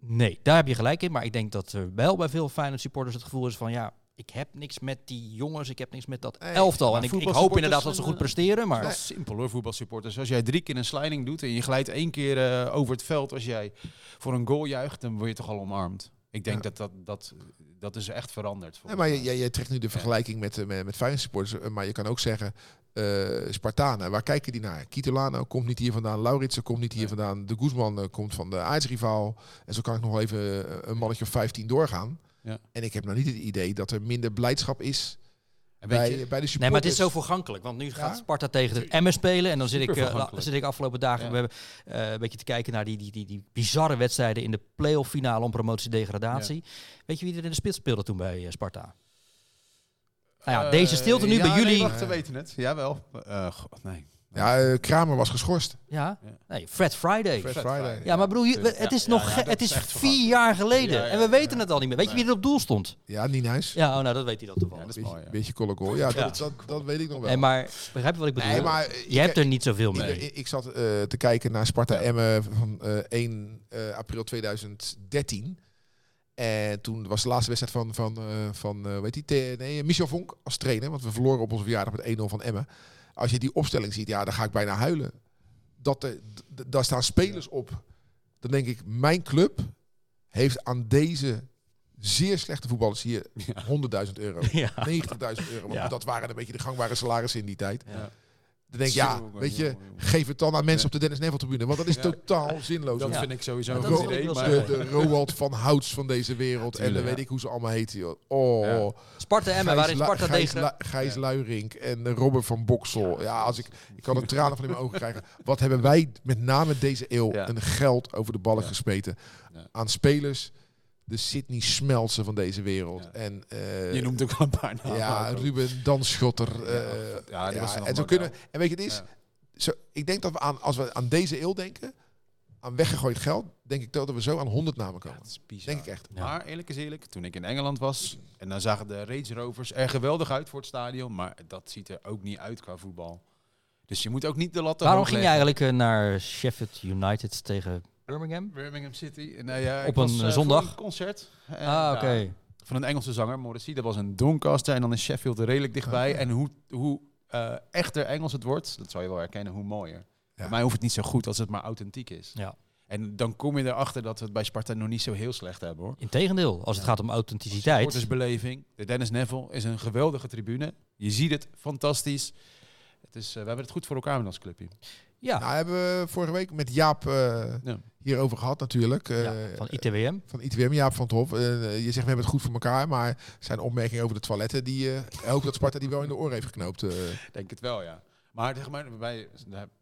nee, daar heb je gelijk in. Maar ik denk dat er wel bij veel Feyenoord supporters het gevoel is van ja, ik heb niks met die jongens, ik heb niks met dat elftal. En ik, ik hoop inderdaad dat ze goed eh, presteren, maar... Dat is simpel hoor, voetbalsupporters. Als jij drie keer een sliding doet en je glijdt één keer eh, over het veld als jij voor een goal juicht, dan word je toch al omarmd. Ik denk Ja. dat, dat dat dat is echt veranderd. Nee, volgens maar jij, jij trekt nu de vergelijking met, eh, met, met Feyenoord supporters. Maar je kan ook zeggen, eh Spartanen, waar kijken die naar? Kitolano komt niet hier vandaan, Lauritsen komt niet hier Nee. vandaan, de Guzman komt van de aardsrivaal. En zo kan ik nog wel even een mannetje of 15 doorgaan. Ja. En ik heb nou niet het idee dat er minder blijdschap is En weet bij, je, bij de supporters. Nee, maar het is zo vergankelijk. Want nu gaat. Sparta tegen de Emmen spelen. En dan zit ik, eh, zit ik afgelopen dagen Ja. we hebben, eh, een beetje te kijken naar die, die, die, die bizarre wedstrijden in de play-off finale om promotie-degradatie. Weet je wie er in de spits speelde toen bij eh, Sparta? Nou ja, deze stilte nu ja, bij nee, jullie. wacht, we weten het. Jawel. Eh, god, nee. Ja, eh, Kramer was geschorst. Ja, nee, Fred Friday. Fred Friday. Ja, maar broer, je- het is ja, nog ja, het is vier jaar geleden. Ja, ja, en we ja. weten het al niet meer. Weet je wie er op doel stond? Ja, Nienhuis. Ja, oh, nou, dat weet hij dan Ja, toevallig. dat is beetje, mooi. ja. beetje kolokol. Ja, dat, Ja. Dat, dat weet ik nog wel. Nee, maar begrijp je wat ik bedoel? Nee, maar, je ik- hebt er niet zoveel mee. ik zat eh, te kijken naar Sparta Emmen van eh, 1 eh, april 2013. En toen was de laatste wedstrijd van, van, eh, van eh, weet je, nee, Michel Vonk als trainer. Want we verloren op onze verjaardag met 1-0 van Emmen. Als je die opstelling ziet, ja, dan ga ik bijna huilen. dat er, daar staan spelers op. Dan denk ik, mijn club heeft aan deze zeer slechte voetballers hier 100.000 euro. Ja. 90.000 euro. Want Ja. dat waren een beetje de gangbare salarissen in die tijd. Dan denk ik, ja, weet je, geef het dan aan mensen Ja. op de Dennis Neville tribune. Want dat is Ja. totaal zinloos. Dat Ja. vind ik sowieso een goed is idee. Maar, de, de Roald van Houts van deze wereld. en dan weet ik hoe ze allemaal heten. joh. Oh, Ja. Sparta Emmen, waarin Lu- Sparta Gijs, tegen... Gijs Luiring en Robert van Boksel. Ja, als ik, ik kan er tranen van in mijn ogen krijgen. Wat hebben wij met name deze eeuw Ja. een geld over de ballen. Ja. Aan spelers, de Sydney Smeltsen van deze wereld. Ja. En eh, je noemt ook wel een paar namen. ja, ook. Ruben Danschotter. eh, Ja, die was er nog en zo kunnen. En weet je, het is. Ja. Zo, ik denk dat we aan, als we aan deze eeuw denken, aan weggegooid geld, denk ik dat we zo aan 100 namen Ja, komen. dat is bizar. denk ik echt. Ja. Maar eerlijk is eerlijk, toen ik in Engeland was en dan zagen de Range Rovers er geweldig uit voor het stadion, maar dat ziet er ook niet uit qua voetbal. Dus je moet ook niet de lat te Waarom ging je eigenlijk eh, naar Sheffield United tegen Birmingham? Birmingham City. Nee, ja, Op ik was, een, eh, eh, zondag? een concert. En, Ah, oké. ja, van een Engelse zanger, Morrissey. Dat was een Doncaster en dan is Sheffield er redelijk dichtbij. En hoe, hoe eh, echter Engels het wordt, dat zou je wel herkennen, hoe mooier. Bij mij hoeft het niet zo goed als het maar authentiek is. Ja. En dan kom je erachter dat we het bij Sparta nog niet zo heel slecht hebben hoor. Integendeel, als het gaat om authenticiteit. Supportersbeleving. De Dennis Neville is een geweldige tribune. Je ziet het fantastisch. Het is, eh, we hebben het goed voor elkaar met ons clubje. Ja, Nou, hebben we vorige week met Jaap eh, Ja. hierover gehad natuurlijk. eh, ja, van ITWM. van ITWM, Jaap van het Hof. Eh, je zegt we hebben het goed voor elkaar, maar zijn opmerkingen over de toiletten, die eh hoop dat Sparta die wel in de oor heeft geknoopt. eh. Denk het wel, ja. Maar zeg maar, bij,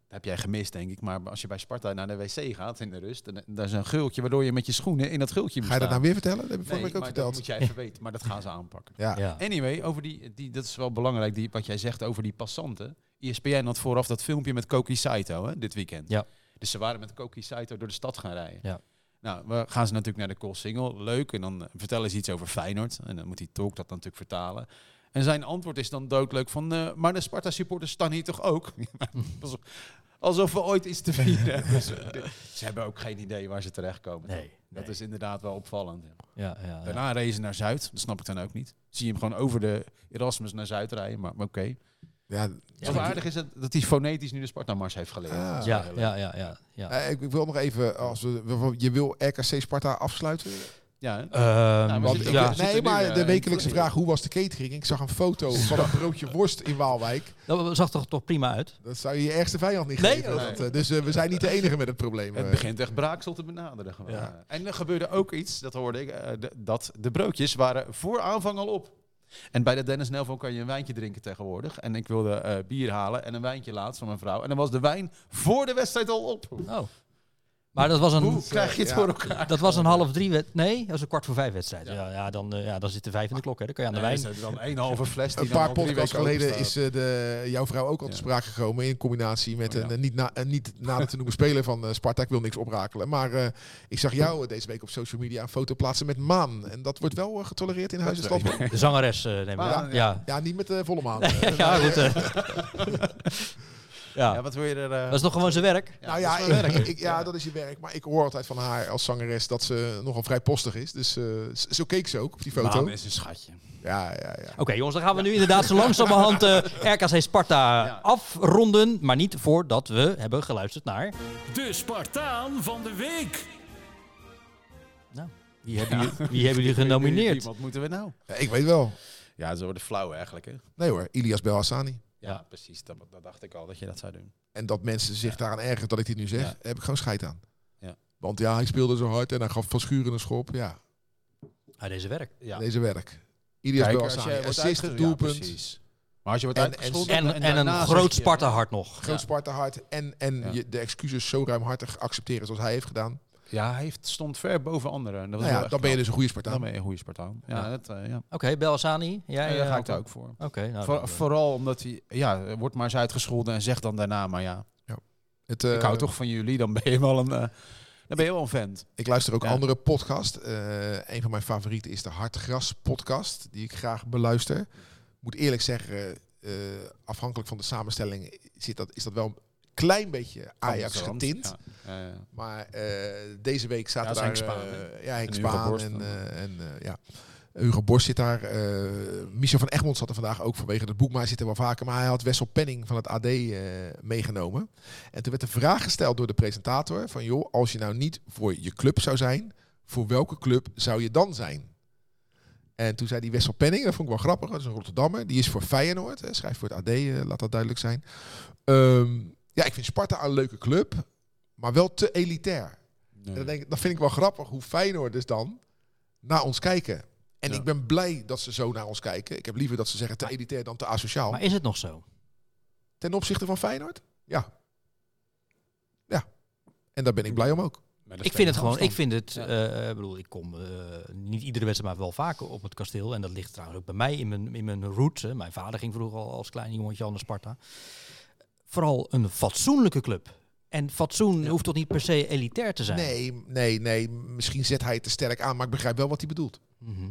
heb jij gemist, denk ik. Maar als je bij Sparta naar de wc gaat in de rust, en daar is een gultje waardoor je met je schoenen in dat gultje moet Ga je dat nou weer vertellen? Dat heb ik vorige week ook maar dat verteld. moet jij even weten. Maar dat gaan ze aanpakken. Ja. Ja. Anyway, over die, die, dat is wel belangrijk, die, wat jij zegt over die passanten. ESPN had vooraf dat filmpje met Koki Saito hè, dit weekend. Ja. Dus ze waren met Koki Saito door de stad gaan rijden. Ja. Nou, we gaan ze natuurlijk naar de Cool Single. Leuk. En dan eh, vertellen ze iets over Feyenoord. En dan moet die talk dat natuurlijk vertalen. En zijn antwoord is dan doodleuk van... eh, maar de Sparta supporters staan hier toch ook? alsof, alsof we ooit iets te vieren hebben. Dus, ze hebben ook geen idee waar ze terechtkomen. Nee, Dat nee. is inderdaad wel opvallend. ja. Ja, ja, ja. Daarna reed ze naar Zuid. Dat snap ik dan ook niet. Zie je hem gewoon over de Erasmus naar Zuid rijden. Maar maar oké. Ja, Zo aardig is het dat hij fonetisch nu de Sparta-mars heeft geleerd. Ah. Dat Ja, ja, ja, ja, ja. Eh, ik, ik wil nog even, als we, je wil RKC Sparta afsluiten? Ja? Ehm, Want ik- ja, nee, maar eh, de in wekelijkse vraag, hoe was de catering? Ik zag een foto van een broodje worst in Waalwijk. dat zag toch, toch prima uit? Dat zou je je ergste vijand niet Nee, geven. Dat, eh, dus eh, we zijn niet de enige met het probleem. Het eh. begint echt braaksel te benaderen. Gewoon. Ja. En er gebeurde ook iets, dat hoorde ik, eh, de- dat de broodjes waren voor aanvang al op. En bij de Dennis Nelvo kan je een wijntje drinken tegenwoordig. En ik wilde eh, bier halen en een wijntje laatst van mijn vrouw. En dan was de wijn voor de wedstrijd al op. Oh. Maar dat was een, Hoe krijg je het ja. voor elkaar? dat was een half drie Nee, dat was een kwart voor vijf wedstrijd. Ja. Ja, ja, dan, eh, ja, dan zit er vijf in de klok. Hè. Dan kan je aan de Nee, wijn. is dan een halve fles die Een dan paar podcasts weken geleden is eh, de, jouw vrouw ook al te Ja. sprake gekomen in combinatie met Oh, een ja. eh, niet, na, een niet nader te noemen speler van eh, Sparta. Ik wil niks oprakelen. Maar eh, ik zag jou deze week op social media een foto plaatsen met Maan. En dat wordt wel getolereerd in Stadman. De zangeres, eh neem ik Maar, aan. ja. Ja, Ja, niet met de volle maan. ja, goed. Ja, ja. wat wil je er... eh, Dat is toch gewoon zijn werk? nou ja, dat is ik- werk. ik- ja, dat is je werk. Maar ik hoor altijd van haar als zangeres dat ze nogal vrijpostig is. Dus eh, zo keek ze ook op die foto. Maan is een schatje. Ja, ja, ja. Oké jongens, dan gaan we nu inderdaad zo langzamerhand eh RKC Sparta Ja. afronden. Maar niet voordat we hebben geluisterd naar... De Spartaan van de week. Nou, wie hebben, jullie, wie hebben jullie genomineerd? Wat moeten we nou? Ja, ik weet wel. Ja, ze worden flauw eigenlijk, hè? Nee hoor, Ilias Belhassani. Ja, precies. Dat, dat dacht ik al, dat je dat zou doen. En dat mensen zich daaraan ergeren dat ik dit nu zeg, Ja. heb ik gewoon scheid aan. Ja. Want ja, hij speelde zo hard en hij gaf van Schuren een schop. Ja, Hij deze werk. Ja. deze werk. Ilias Kijk, als je assist, doelpunt. Maar als je wordt En-. En, en, daarna een groot Sparta hart nog. Groot Ja. Sparta hard en, en Ja. je de excuses zo ruimhartig accepteren zoals hij heeft gedaan. Ja, hij heeft, stond ver boven anderen. Dat was Nou ja, dan ben je dus een goede Spartaan. Dan ben je een goede Spartaan. Ja, Ja. Dat, eh, ja. Oké. Jij Ja, daar eh, ga ik daar ook voor. Oké, nou, vooral omdat hij... Ja, wordt maar eens uitgescholden en zegt dan daarna... Maar ja, Het, eh, ik hou toch van jullie. Dan ben je wel een... eh, dan ben je wel een vent. Ik luister ook Ja. andere podcast. Eh, een van mijn favorieten is de Hartgras podcast, die ik graag beluister. Moet eerlijk zeggen, eh, afhankelijk van de samenstelling zit dat, is dat wel klein beetje Ajax getint. Ja. Maar eh, deze week zaten Ja, daar... Henk eh, ja, Henk En Hugo Spaan Borst en, eh, en eh, ja. Hugo Borst zit daar. eh, Michel van Egmond zat er vandaag ook vanwege het boek. Maar hij zit er wel vaker. Maar hij had Wessel Penning van het AD eh, meegenomen. En toen werd de vraag gesteld door de presentator. Van joh, als je nou niet voor je club zou zijn. Voor welke club zou je dan zijn? En toen zei die Wessel Penning, dat vond ik wel grappig. Dat is een Rotterdammer. Die is voor Feyenoord. Hè, schrijft voor het AD, laat dat duidelijk zijn. Ehm, ja, ik vind Sparta een leuke club. Maar wel te elitair. En dan, denk ik, dan vind ik wel grappig hoe Feyenoord dus dan naar ons kijken. En Ja. ik ben blij dat ze zo naar ons kijken. Ik heb liever dat ze zeggen te elitair dan te asociaal. Maar is het nog zo? Ten opzichte van Feyenoord? Ja. Ja. En daar ben ik blij om ook. Ik vind het gewoon, ik vind het, eh, ik bedoel, ik kom eh, niet iedere wedstrijd, maar wel vaker op het kasteel. En dat ligt trouwens ook bij mij in mijn, in mijn roots. Hè. Mijn vader ging vroeger al als klein jongetje al naar Sparta. Vooral een fatsoenlijke club. En fatsoen hoeft toch niet per se elitair te zijn? Nee, nee, nee. Misschien zet hij het te sterk aan, maar ik begrijp wel wat hij bedoelt. Mhm.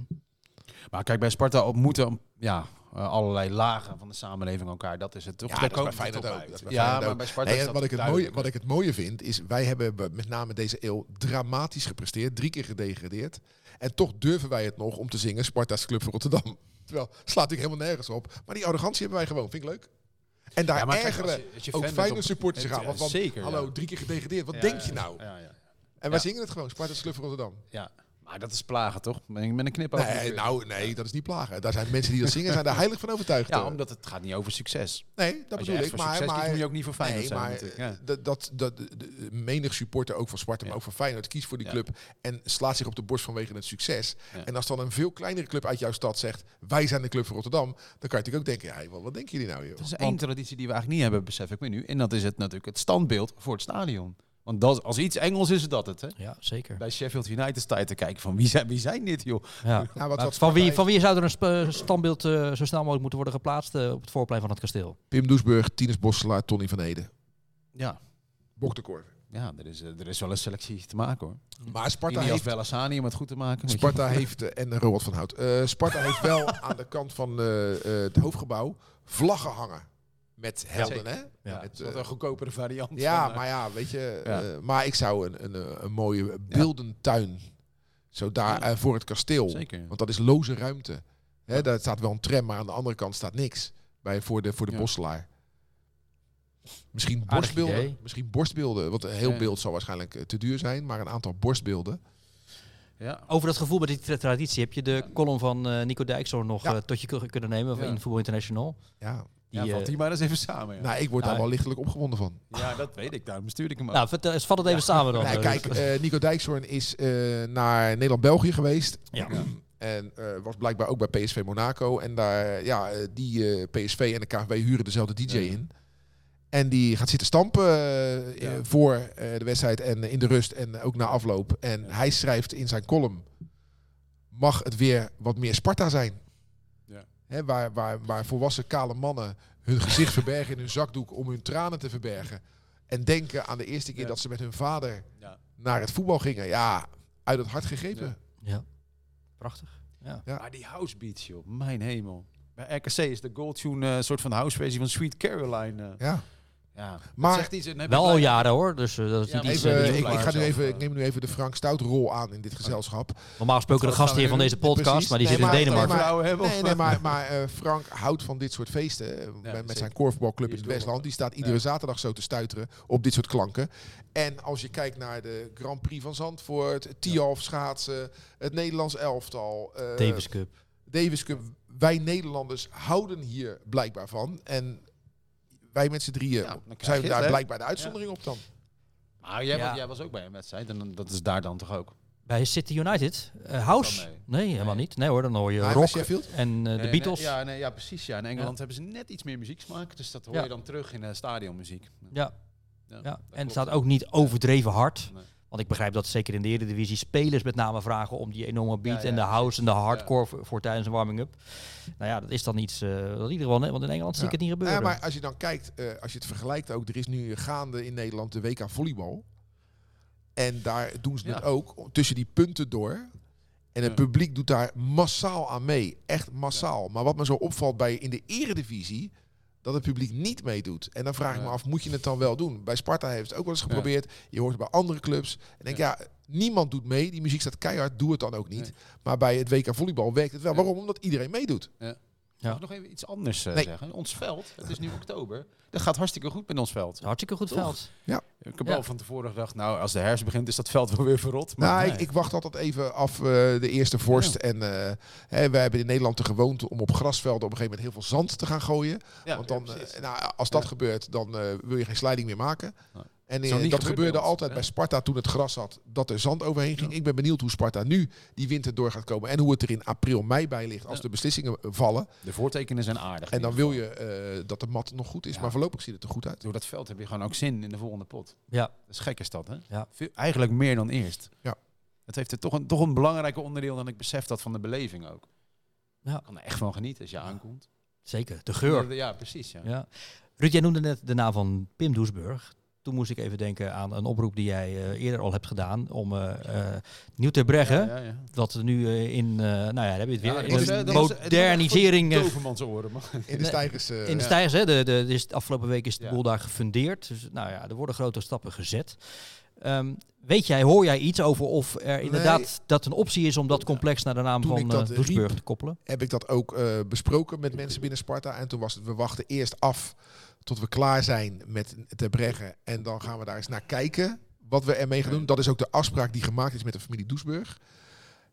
Maar kijk, bij Sparta ontmoeten ja, eh, allerlei lagen van de samenleving elkaar. Dat is het toch? Ja, Daar dat is komt bij het Feyenoord op ook. uit. Ja, maar ook. bij Sparta Nee, is dat wat, ik het mooie, wat ik het mooie vind, is wij hebben be- met name deze eeuw dramatisch gepresteerd. Drie keer gedegradeerd. En toch durven wij het nog om te zingen Sparta's Club van Rotterdam. Terwijl, slaat natuurlijk helemaal nergens op. Maar die arrogantie hebben wij gewoon. Vind ik leuk. En daar Ja, maar kijk, ergeren als je- als je ook Feyenoord op- supporters zich aan. Want, want, zeker, hallo, drie keer gedegradeerd. Wat denk je nou? Ja, ja, En wij zingen het gewoon. Sparta's Club van Rotterdam. ja. Maar dat is plagen, toch? Met een, knipoog. Nee, nou, nee, dat is niet plagen. Daar zijn mensen die dat zingen, zijn daar heilig van overtuigd. Ja, omdat het gaat niet over succes. Nee, dat bedoel ik. Maar, kiest, maar moet je ook niet voor Feyenoord nee, zijn maar ja. dat, dat, dat, de, menig supporter ook van Sparta, maar Ja. ook van Feyenoord, kiest voor die Ja. club en slaat zich op de borst vanwege het succes. Ja. En als dan een veel kleinere club uit jouw stad zegt, wij zijn de club van Rotterdam, dan kan je natuurlijk ook denken, hey, wat, wat denken jullie nou? Joh? Er is één traditie die we eigenlijk niet hebben, besef ik me nu. En dat is het natuurlijk het standbeeld voor het stadion. Want dat, als iets Engels is, dat het. Hè? Ja, zeker. Bij Sheffield United sta je te kijken van wie zijn, wie zijn dit, joh? Ja. Nou, wat, Maar wat van, wie, van wie zou er een sp- standbeeld eh, zo snel mogelijk moeten worden geplaatst eh, op het voorplein van het kasteel? Pim Doesburg, Tinus Bosselaar, Tony van Ede. Ja, Bok de Korver. ja er, is, eh, er is wel een selectie te maken hoor. Maar Sparta heeft, Bellassani om het goed te maken. Sparta heeft en Roald van Hout. Eh, Sparta heeft wel aan de kant van eh, eh, het hoofdgebouw vlaggen hangen. Met helden, hè? Ja. Ja, Het, is dat eh, een goedkopere variant? Ja, van, eh, maar ja, weet je. Ja. eh, maar ik zou een, een, een mooie beeldentuin. Zo daar voor het kasteel. Zeker. Want dat is loze ruimte. Hè, daar staat wel een tram, maar aan de andere kant staat niks. Bij, voor de, voor de Ja. bosselaar. Misschien borstbeelden. Misschien borstbeelden. Want een heel Ja. beeld zal waarschijnlijk te duur zijn. Maar een aantal borstbeelden. Ja. Over dat gevoel bij die tra- traditie heb je de column van eh, Nico Dijkshoorn nog Ja. tot je kunnen nemen Ja. in Voetbal International. Ja. Die, ja, valt eh, die maar eens even samen. Ja, Nou, ik word daar wel lichtelijk opgewonden van. ja dat weet ik. Daarom stuurde ik hem ook. nou, vertel, vat het even samen dan. Nee, eh, kijk, eh, Nico Dijkshoorn is eh, naar Nederland-België geweest. Ja. En eh, was blijkbaar ook bij PSV Monaco. En daar, ja, eh, die eh, PSV en de KVB huren dezelfde DJ Ja. in. En die gaat zitten stampen eh, Ja. eh, voor eh, de wedstrijd en in de rust en ook na afloop. En Ja. hij schrijft in zijn column, mag het weer wat meer Sparta zijn? Hè, waar, waar, waar volwassen kale mannen hun gezicht verbergen in hun zakdoek om hun tranen te verbergen. En denken aan de eerste keer Ja. dat ze met hun vader Ja. naar het voetbal gingen. Ja, uit het hart gegrepen. Ja. Ja, prachtig. Ja. Ja. Maar die house beats, joh. Mijn hemel. Bij RKC is de Gold Tune een soort van house versie van Sweet Caroline. eh. Ja. Ja. Maar- zegt iets, Wel al jaren hoor, dus eh, dat is Ja, niet iets... Eh, ik, maar ga nu even, eh, ik neem nu even de Frank Stout rol aan in dit gezelschap. Normaal gesproken de gastheer we van deze podcast, Precies. maar die Nee, zit in Denemarken. nee, maar- hebben, Nee, nee, maar, maar eh, Frank houdt van dit soort feesten. eh, met, met zijn korfbalclub in het Westland. Die staat iedere Ja. zaterdag zo te stuiteren op dit soort klanken. En als je kijkt naar de Grand Prix van Zandvoort, Tialf schaatsen, het Nederlands elftal, eh, Davis Cup. Davis Cup. Wij Nederlanders houden hier blijkbaar van. En wij met z'n drieën Ja, krijg zijn het, daar blijkbaar de uitzondering op dan. Maar jij, Ja. was, jij was ook bij een wedstrijd en dan, dat is daar dan toch ook? Bij City United. Eh, House? Nee, helemaal Nee. niet. Nee hoor, dan hoor je Maar rock en eh, de Beatles. nee, ja, nee, ja, precies. Ja. In Engeland hebben ze net iets meer muzieksmaak. Dus dat hoor Ja. je dan terug in de stadionmuziek. Ja, Ja, en het staat ook niet overdreven hard. Want ik begrijp dat zeker in de Eredivisie spelers met name vragen om die enorme beat Ja, en de ja, house en de hardcore voor, voor tijdens een warming-up. Nou ja, dat is dan iets, eh dat in ieder geval, hè, want in Engeland zie ik het niet gebeuren. Ja, maar als je dan kijkt, eh, als je het vergelijkt ook, er is nu gaande in Nederland de WK volleybal. En daar doen ze het ook tussen die punten door. En het Ja. publiek doet daar massaal aan mee. Echt massaal. Maar wat me zo opvalt bij in de eredivisie, dat het publiek niet meedoet. En dan vraag ik me Ja. af, moet je het dan wel doen? Bij Sparta heeft het ook wel eens geprobeerd. Je hoort het bij andere clubs. En denk ja, Niemand doet mee. Die muziek staat keihard. Doe het dan ook niet. Maar bij het WK volleybal werkt het wel. Waarom? Omdat iedereen meedoet. Mag ik nog even iets anders eh, Nee. zeggen? Ons veld, het is nu oktober. Dat gaat hartstikke goed met ons veld. Hartstikke goed Toch? veld. Ik heb Ja. al van tevoren gedacht, nou, als de herfst begint is dat veld wel weer verrot. Maar Nou, nee. ik, ik wacht altijd even af eh, de eerste vorst. En eh hè, wij hebben in Nederland de gewoonte om op grasvelden op een gegeven moment heel veel zand te gaan gooien. Ja, Want ja, dan, nou, als dat Ja. gebeurt, dan eh, wil je geen sliding meer maken. En eh, dat gebeurd gebeurde altijd bij Sparta toen het gras had, dat er zand overheen ging. Ik ben benieuwd hoe Sparta nu die winter door gaat komen. En hoe het er in april, mei bij ligt als Ja. de beslissingen eh, vallen. De voortekenen zijn aardig. En dan wil je eh, dat de mat nog goed is. Ja. Maar voorlopig ziet het er goed uit. Door dat veld heb je gewoon ook zin in de volgende pot. Ja. Dat is gek is dat, hè? Ja. Veel- eigenlijk meer dan eerst. Ja. Het heeft er toch een, toch een belangrijke onderdeel dan ik besef dat van de beleving ook. Ja. Ik kan er echt van genieten als je aankomt. Zeker, de geur. Ja, precies. Ja. Ja. Ruud, jij noemde net de naam van Pim Doesburg. Toen moest ik even denken aan een oproep die jij eh, eerder al hebt gedaan om eh eh Nieuw te brengen. Ja, ja, ja. Dat we nu eh, in, eh, nou ja, daar heb je het weer, Ja, in de modernisering. oren. In de stijgers. eh, in de Ja. stijgers, hè? De, de, de, de afgelopen week is de Ja. boel daar gefundeerd. Dus nou ja, er worden grote stappen gezet. Ehm, weet jij, hoor jij iets over of er inderdaad dat een optie is om dat complex naar de naam van eh Doesburg riep, te koppelen? heb ik dat ook eh, besproken met mensen binnen Sparta. En toen was het, we wachten eerst af tot we klaar zijn met te breggen. En dan gaan we daar eens naar kijken wat we ermee gaan doen. Dat is ook de afspraak die gemaakt is met de familie Doesburg.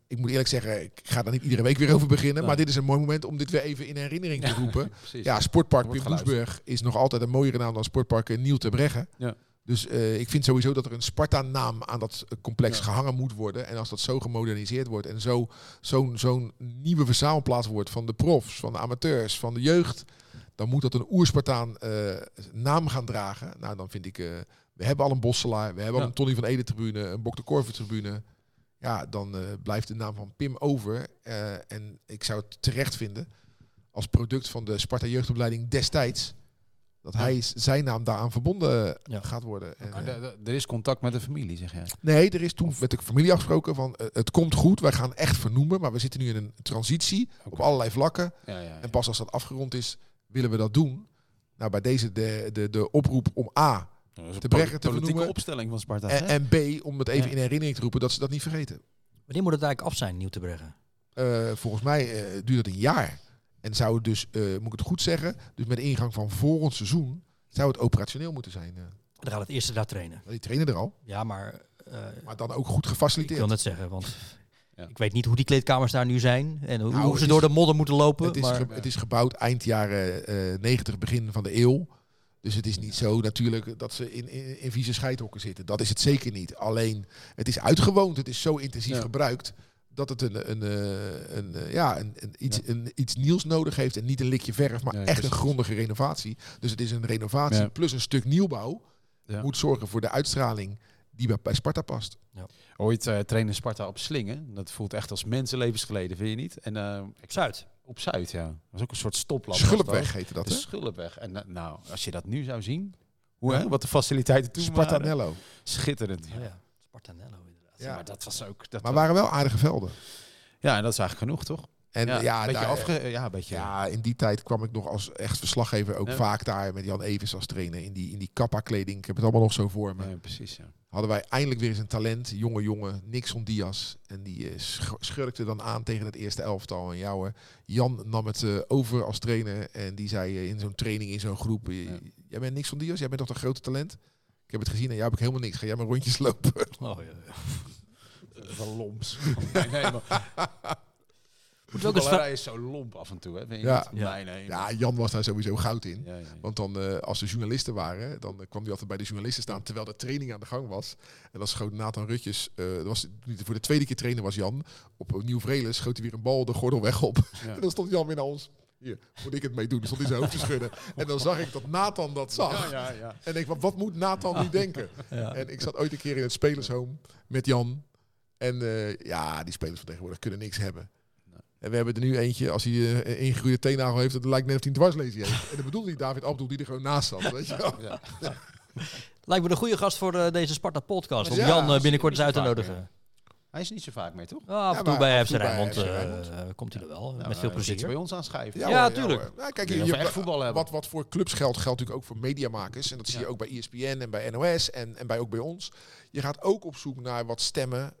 Ik moet eerlijk zeggen, ik ga daar niet iedere week weer over beginnen. Nee. Maar dit is een mooi moment om dit weer even in herinnering te roepen. Ja, Sportpark Pim. Doesburg is nog altijd een mooiere naam dan Sportpark Nieuw te Breggen. Ja. Dus eh, ik vind sowieso dat er een Sparta-naam aan dat complex Ja. gehangen moet worden. En als dat zo gemoderniseerd wordt en zo- zo'n zo'n nieuwe verzamelplaats wordt van de profs, van de amateurs, van de jeugd, dan moet dat een oerspartaan eh naam gaan dragen. Nou, dan vind ik, eh, we hebben al een Bosselaar, we hebben al een Tony van Ede tribune, een Bok de Korver tribune. Ja, dan eh, blijft de naam van Pim over. Eh, en ik zou het terecht vinden als product van de Sparta jeugdopleiding destijds. Dat hij zijn naam daaraan verbonden Ja. gaat worden. En, er is contact met de familie, zeg jij. nee, er is toen met de familie afgesproken van het komt goed. Wij gaan echt vernoemen, maar we zitten nu in een transitie op allerlei vlakken. Ja, ja, ja. En pas als dat afgerond is, willen we dat doen. Nou, bij deze de, de, de oproep om A Dat is een te brengen te politieke vernoemen. opstelling van Sparta. en, B om het even Ja. in herinnering te roepen dat ze dat niet vergeten. Wanneer moet het eigenlijk af zijn, Nieuw te brengen? Eh, volgens mij eh, duurt het een jaar. En zou het dus, eh, moet ik het goed zeggen, dus met de ingang van volgend seizoen zou het operationeel moeten zijn. eh. Dan gaat het eerste daar trainen. die trainen er al, Ja, maar eh, maar dan ook goed ik gefaciliteerd. wil net zeggen, want Ja. ik weet niet hoe die kleedkamers daar nu zijn en hoe, Nou, hoe ze is- door de modder moeten lopen. Het is, maar, ge- het is gebouwd eind jaren eh 90, begin van de eeuw. Dus het is niet zo natuurlijk dat ze in, in, in vieze scheidhokken zitten. Dat is het zeker niet. Alleen, het is uitgewoond. Het is zo intensief Ja. gebruikt dat het een, een, eh, een, eh, ja, een, een, iets, Ja. een, iets nieuws nodig heeft. En niet een likje verf, maar echt precies. een grondige renovatie. Dus het is een renovatie Ja. plus een stuk nieuwbouw. Ja. Moet zorgen voor de uitstraling die bij, bij Sparta past. Ooit eh trainen Sparta op Slingen. Dat voelt echt als mensenlevens geleden, vind je niet? En eh, ik- Zuid. op Zuid, ja. Dat was ook een soort stoplamp. Schulpweg heette dat, De hè? Schulpweg. En eh, nou, als je dat nu zou zien, hoe, hè, wat de faciliteiten toen waren. Spartanello. Schitterend. Oh ja, Spartanello inderdaad. Ja. Maar dat was ook... Dat Maar waren wel aardige velden. Ja, en dat is eigenlijk genoeg, toch? En ja, beetje daar- afge... Ja, een beetje... Ja, in die tijd kwam ik nog als echt verslaggever ook Ja. vaak daar met Jan Evers als trainer. In die, in die kappa-kleding. Ik heb het allemaal nog zo voor me. Ja, precies, ja. Hadden wij eindelijk weer eens een talent. Jonge jongen, Nixon Diaz. En die eh, sch- schurkte dan aan tegen het eerste elftal. En jou, Jan nam het eh, over als trainer. En die zei eh, in zo'n training, in zo'n groep. eh, Ja. Jij bent Nixon Diaz, jij bent toch een grote talent? Ik heb het gezien en jou heb ik helemaal niks. Ga jij maar rondjes lopen. Oh, ja, ja. Van lomps. nee, nee, maar... Ook Voetballerij is zo lomp af en toe, hè? Vind je Ja. Ja. Nee, nee. Ja, Jan was daar sowieso goud in. Ja, ja, ja. Want dan, eh, als er journalisten waren, dan eh, kwam hij altijd bij de journalisten staan terwijl de training aan de gang was. En dan schoot Nathan Rutjes, eh, dat was voor de tweede keer trainer was Jan, op Nieuw schoot hij weer een bal de gordel weg op. Ja. En dan stond Jan weer naar ons. Hier, moet ik het mee doen? Dan stond hij zijn hoofd te schudden. En dan zag ik dat Nathan dat zag. Ja, ja, ja. En ik, wat, wat moet Nathan nu denken? Ja. En ik zat ooit een keer in het spelershome met Jan. En eh, ja, die spelers van tegenwoordig kunnen niks hebben. En we hebben er nu eentje, als hij eh, een ingegroeide teennagel heeft, dat lijkt net of hij een dwarslezing heeft. En dat bedoelde hij David Abdul, die er gewoon naast zat. Weet je wel? Ja. Lijkt me een goede gast voor eh, deze Sparta podcast. Om Ja, Jan eh, binnenkort eens uit te nodigen. Hij is niet zo vaak mee, toch? Af en Ja, toe maar bij af FC en toe bij Rijnmond FC Rijnmond. eh, komt hij er wel. Nou, met veel plezier. bij ons aanschrijven. Ja, hoor, tuurlijk. Nou, kijk, Ja, je, je- echt voetbal hebben. wat, wat voor clubs geldt, geldt natuurlijk ook voor mediamakers. En dat zie je Ja. ook bij ESPN en bij NOS en, en bij, ook bij ons. Je gaat ook op zoek naar wat stemmen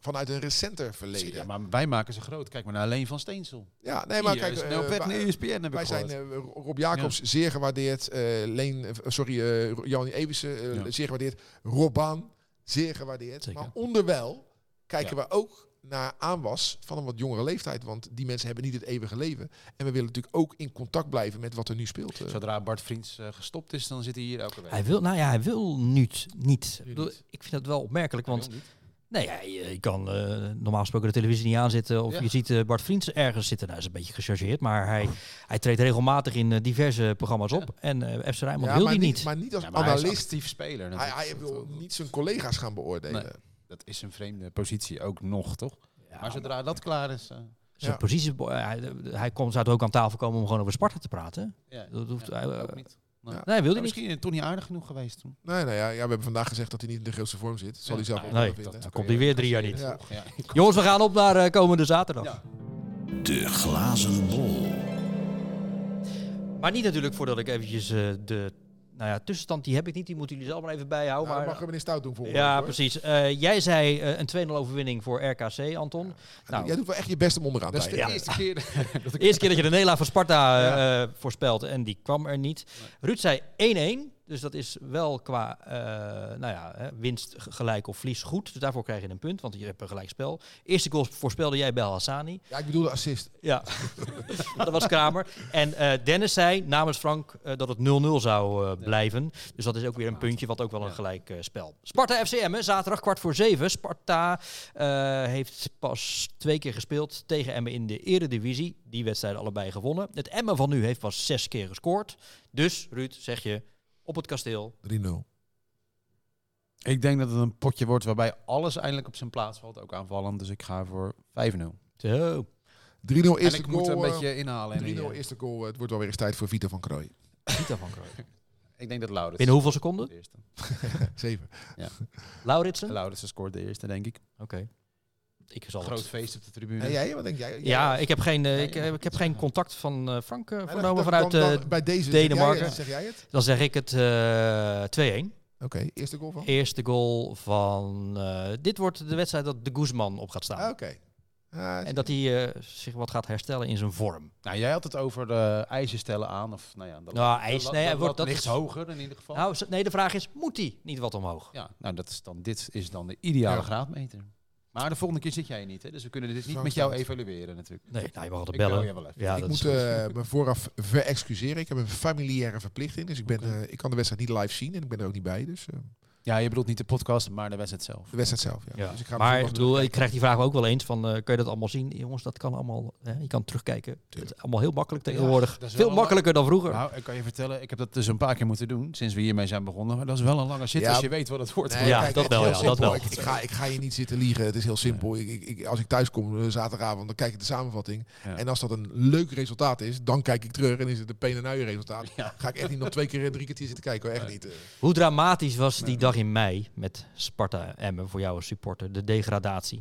vanuit een recenter verleden. Ja, maar wij maken ze groot. Kijk maar naar Leen van Steensel. Ja, nee, maar kijk, is snel weg wij- naar ESPN heb ik wij zijn eh, Rob Jacobs zeer gewaardeerd, eh, Leen, sorry, eh Jan Ewissen Ja. zeer gewaardeerd, Rob Baan zeer gewaardeerd. Zeker. Maar onderwijl kijken Ja. we ook naar aanwas van een wat jongere leeftijd, want die mensen hebben niet het eeuwige leven. En we willen natuurlijk ook in contact blijven met wat er nu speelt. Zodra Bart Vriends gestopt is, dan zit hij hier elke week. Hij wil, nou ja, hij wil niet. niet. Ik, Nu bedoel, niet. ik vind dat wel opmerkelijk, Hij want wil niet. Nee, ja, je, je kan eh, normaal gesproken de televisie niet aanzetten of Ja. je ziet eh, Bart Vriends ergens zitten. Nou, dat is een beetje gechargeerd, maar hij, hij treedt regelmatig in eh, diverse programma's op en eh FC Rijnmond Ja, wil die niet, maar niet als hij analist. actief speler. Hij, natuurlijk. hij wil niet zijn collega's gaan beoordelen. Nee. Dat is een vreemde positie ook nog, toch? Ja, maar zodra dat klaar is... eh, zijn Ja. positie, hij, hij komt, zou er ook aan tafel komen om gewoon over Sparta te praten. ja, Dat hoeft ja, hij, ook niet. Nee. Ja. Nee, wil Maar hij niet. misschien toch niet aardig genoeg geweest toen. Nee, nou ja, ja, we hebben vandaag gezegd dat hij niet in de grootste vorm zit. Zal hij zelf ook Nee, vinden. Dan komt hij weer drie jaar niet. Ja. Ja. Jongens, we gaan op naar eh, komende zaterdag. Ja. De glazen bol. Maar niet natuurlijk voordat ik eventjes eh, de nou ja, tussenstand, die heb ik niet. Die moeten jullie zelf maar even bijhouden. Nou, maar, mag meneer Stout doen volgende ja, hoor. precies. Eh, jij zei eh, een 2-0 overwinning voor RKC, Anton. Nou, Jij doet wel echt je best om onderaan Dat te is de eerste keer dat ik... de eerste keer dat je de nederlaag van Sparta eh, eh, voorspelt en die kwam er niet. Ruud zei 1-1. Dus dat is wel qua eh, nou ja, hè, winst gelijk of verlies goed. Dus daarvoor krijg je een punt, want je hebt een gelijk spel. Eerste goal voorspelde jij bij Hassani. Ja, ik bedoel de assist. Ja, dat was Kramer. En eh, Dennis zei namens Frank eh, dat het 0-0 zou eh, blijven. Dus dat is ook weer een puntje, wat ook wel een gelijk eh, spel. Sparta FCM, hè, zaterdag kwart voor zeven. Sparta eh, heeft pas twee keer gespeeld tegen Emmen in de eredivisie. Die wedstrijden allebei gewonnen. Het Emmen van nu heeft pas zes keer gescoord. Dus, Ruud, zeg je, op het kasteel. 3-0. Ik denk dat het een potje wordt waarbij alles eindelijk op zijn plaats valt. Ook aanvallend. Dus ik ga voor 5-0. Zo. 3-0 En eerste ik goal. moet een eh, beetje inhalen. En 3-0 die, eh, eerste goal. Het wordt wel weer eens tijd voor Vito van Krooi. Vita van Krooi. ik denk dat Laurits... Binnen hoeveel seconden? De eerste. 7. Lauritsen? Oké. Laurits scoort de eerste, denk ik. Ik zal Groot het. feest op de tribune. En jij, wat denk jij? Ja, ik heb geen, eh, Nee, ik, heb- ik heb geen contact van eh, Frank eh, vernomen vanuit dan- eh, dan bij deze Denemarken. Zeg jij, het? zeg jij het? Dan zeg ik het eh 2-1. Oké, eerste goal van? Eerste goal van... eh, dit wordt de wedstrijd dat de Guzman op gaat staan. Ah, Oké. Ah, En dat hij eh, zich wat gaat herstellen in zijn vorm. Nou, jij had het over de eisen stellen aan. Of, nou ja, de Nou, de ijs- nee, wordt- dat ligt is- hoger in ieder geval. Nou, nee, de vraag is, moet hij niet wat omhoog? ja, nou, dat is dan, dit is dan de ideale Ja. graadmeter. Maar de volgende keer zit jij niet, hè? dus we kunnen dit niet met jou evalueren natuurlijk. Nee, nou, je mag altijd Ik bel bellen. je wel even. Ja, ik dat moet eh, me vooraf verexcuseren. Ik heb een familiaire verplichting. Dus ik, ben, eh, ik kan de wedstrijd niet live zien. En ik ben er ook niet bij. Dus eh, Ja, je bedoelt niet de podcast, maar de wedstrijd zelf. de wedstrijd zelf. Ja. Ja. Dus ik ga maar ik bedoel, ik krijg die vraag ook wel eens van, eh, kun je dat allemaal zien? Jongens, dat kan allemaal. Hè? Je kan terugkijken. Het is allemaal heel makkelijk tegenwoordig. Veel makkelijker dan vroeger. Nou, ik kan je vertellen, ik heb dat dus een paar keer moeten doen sinds we hiermee zijn begonnen. Maar dat is wel een lange zit Ja. als je weet wat het wordt. Nee, Ja, kijk, dat wel, heel ja, dat simpel. wel. Ik, ik, ga, ik ga je niet zitten liegen. Het is heel simpel. Ik, ik, ik- als ik thuis kom eh, zaterdagavond, dan kijk ik de samenvatting. Ja. En als dat een leuk resultaat is, dan kijk ik terug en is het een pen en resultaat. Ja. Ga ik echt niet nog twee keer, drie kwartier zitten kijken. Hoor. Echt niet. eh. Hoe dramatisch was die dag in mei met Sparta Emmen voor jou als supporter? De degradatie.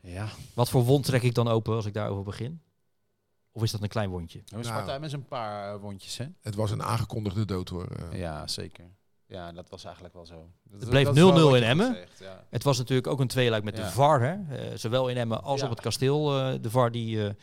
Ja, Wat voor wond trek ik dan open als ik daarover begin? Of is dat een klein wondje? we Sparta met een paar eh, wondjes, hè? Het was een aangekondigde dood hoor. eh. Ja, zeker. Ja, dat was eigenlijk wel zo. Dat, Het bleef dat is wel 0-0 wat je in Emmen. zegt, ja. Het was natuurlijk ook een tweeluik met de. VAR. Hè? Eh, zowel in Emmen als Ja. op het kasteel. eh, de VAR die eh,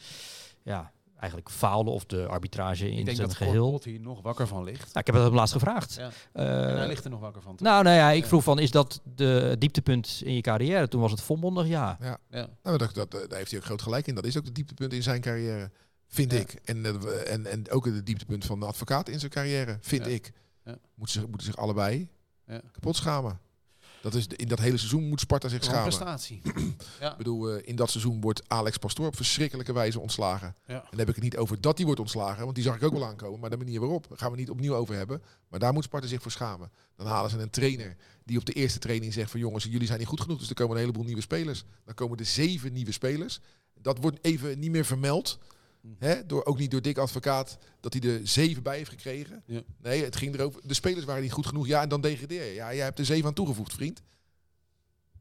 ja, eigenlijk faalde. Of de arbitrage Ik in denk zijn dat geheel. Cor hier nog wakker van ligt. Nou, ik heb het hem laatst gevraagd. Ja. Eh, en hij ligt er nog wakker van. toch? nou, nou ja, ik Ja. vroeg van, is dat de dieptepunt in je carrière? Toen was het volmondig ja. ja. Nou, dat, dat, daar heeft hij ook groot gelijk in. Dat is ook het dieptepunt in zijn carrière, vind Ja. ik. En, eh, en, en ook het dieptepunt van de advocaat in zijn carrière, vind Ja. ik. Ja. Moeten, zich, moeten zich allebei Ja. kapot schamen. Dat is de- in dat hele seizoen moet Sparta zich schamen. prestatie. Ik bedoel, eh, in dat seizoen wordt Alex Pastoor op verschrikkelijke wijze ontslagen. Ja. En dan heb ik het niet over dat hij wordt ontslagen, want die zag ik ook wel aankomen. Maar de manier waarop daar gaan we niet opnieuw over hebben. Maar daar moet Sparta zich voor schamen. Dan halen ze een trainer die op de eerste training zegt van jongens, jullie zijn niet goed genoeg. Dus er komen een heleboel nieuwe spelers. Dan komen er zeven nieuwe spelers. Dat wordt even niet meer vermeld. Mhm. Hè? Door, ook niet door Dick Advocaat dat hij er zeven bij heeft gekregen. Ja. Nee, het ging erover. De spelers waren niet goed genoeg. Ja, en dan degradeer je. Ja, jij hebt er zeven aan toegevoegd, vriend.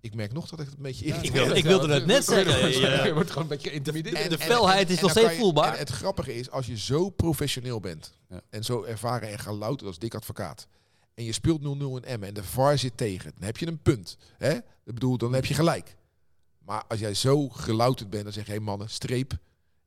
Ik merk nog dat ik het een beetje Ik irriteer. wil- ik wilde het net zeggen. Je Ja. wordt gewoon een beetje geïntimideerd. de felheid is nog steeds je- voelbaar. En het grappige is, als je zo professioneel bent Ja. en zo ervaren en gelouterd als dik advocaat. En je speelt 0-0 in Emmen en de VAR zit tegen. Dan heb je een punt. Hè? Ik bedoel, dan heb je gelijk. Maar als jij zo gelouterd bent, dan zeg je, hé mannen, streep.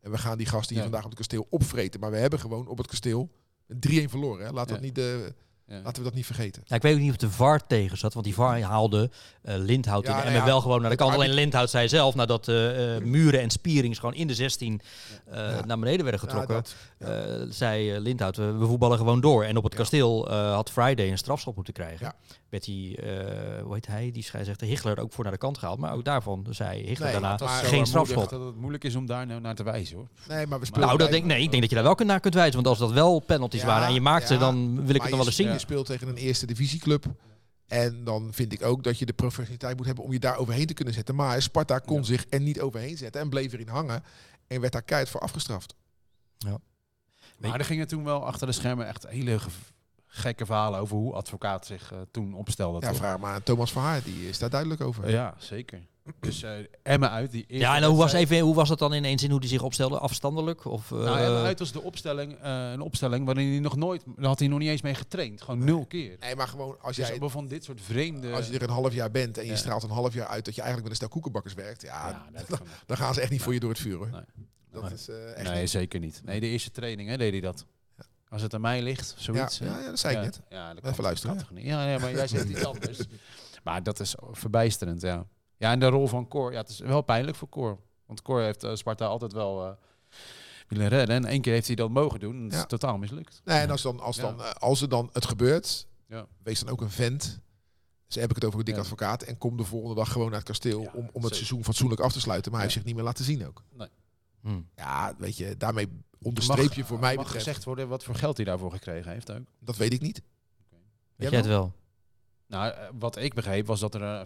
En we gaan die gasten hier Ja. vandaag op het kasteel opvreten. Maar we hebben gewoon op het kasteel een 3-1 verloren. Hè? Laten, we Ja. dat niet, eh, Ja. laten we dat niet vergeten. Ja, ik weet ook niet of de VAR tegen zat, want die VAR haalde eh Lindhout Ja, in en ja, wel gewoon naar de kant. Alleen Lindhout zei zelf, nadat eh, eh, Muren en Spierings gewoon in de 16 eh, Ja. naar beneden werden Ja, getrokken, dat- ja. eh, zei eh, Lindhout, we, we voetballen gewoon door. En op het Ja. kasteel eh, had Friday een strafschop moeten krijgen. Ja. Werd die, eh, hoe heet hij, die scheidsrechter Hichler ook voor naar de kant gehaald. Maar ook daarvan zei Hichler Nee, daarna geen strafschop. Dat het moeilijk is om daar nou naar te wijzen hoor. Nee, maar we spelen Nou, dat denk, nee, ik denk dat je daar wel naar kunt wijzen. Want als dat wel penalties Ja, waren en je maakt ze, ja, dan wil ik het nog wel eens zien. Je speelt tegen een eerste divisieclub. En dan vind ik ook dat je de professionaliteit moet hebben om je daar overheen te kunnen zetten. Maar Sparta kon Ja. zich er niet overheen zetten en bleef erin hangen. En werd daar keihard voor afgestraft. Maar er gingen toen wel achter de schermen echt hele gekke verhalen over hoe advocaat zich eh, toen opstelde. Ja, toch? vraag maar aan Thomas Verhaar, die is daar duidelijk over. Ja, zeker. Dus eh Emma uit, die eerste Ja, en hoe was, even, hoe was dat dan ineens in hoe hij zich opstelde? Afstandelijk? Of, eh, Nou, Emma uit was de opstelling, eh, een opstelling waarin hij nog nooit, daar had hij nog niet eens mee getraind. Gewoon nul keer. Nee, maar gewoon als Dus jij, van dit soort vreemde... als je er een half jaar bent en je Ja. straalt een half jaar uit dat je eigenlijk met een stel koekenbakkers werkt. Ja, dan, dan gaan ze echt niet voor je door het vuur hoor. Nee. Dat Nee. is eh, echt Nee, niet. zeker niet. Nee, de eerste training hè, deed hij dat. Als het aan mij ligt, zoiets. Ja, ja, ja, dat zei ik net. Ja, dat Even luisteren, niet? Ja, ja, maar jij zegt iets anders. Maar dat is verbijsterend, ja. Ja, en de rol van Cor, ja, het is wel pijnlijk voor Cor. Want Cor heeft eh, Sparta altijd wel eh, willen redden. En één keer heeft hij dat mogen doen. en is totaal mislukt. Nee, en als, dan, als, dan, als er dan het gebeurt, Ja. wees dan ook een vent. Dus heb ik het over een dik Ja. advocaat. En kom de volgende dag gewoon naar het kasteel Ja, om, om het zeker. seizoen fatsoenlijk af te sluiten. Maar hij heeft zich niet meer laten zien ook. Hm. Ja, weet je, daarmee onderstreep je voor mij mag betreft. gezegd worden wat voor geld hij daarvoor gekregen heeft ook. Dat weet ik niet. Weet jij het wel? Nou, eh, wat ik begreep was dat er eh,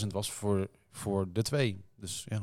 500.000 was voor, voor de twee. Dus ja,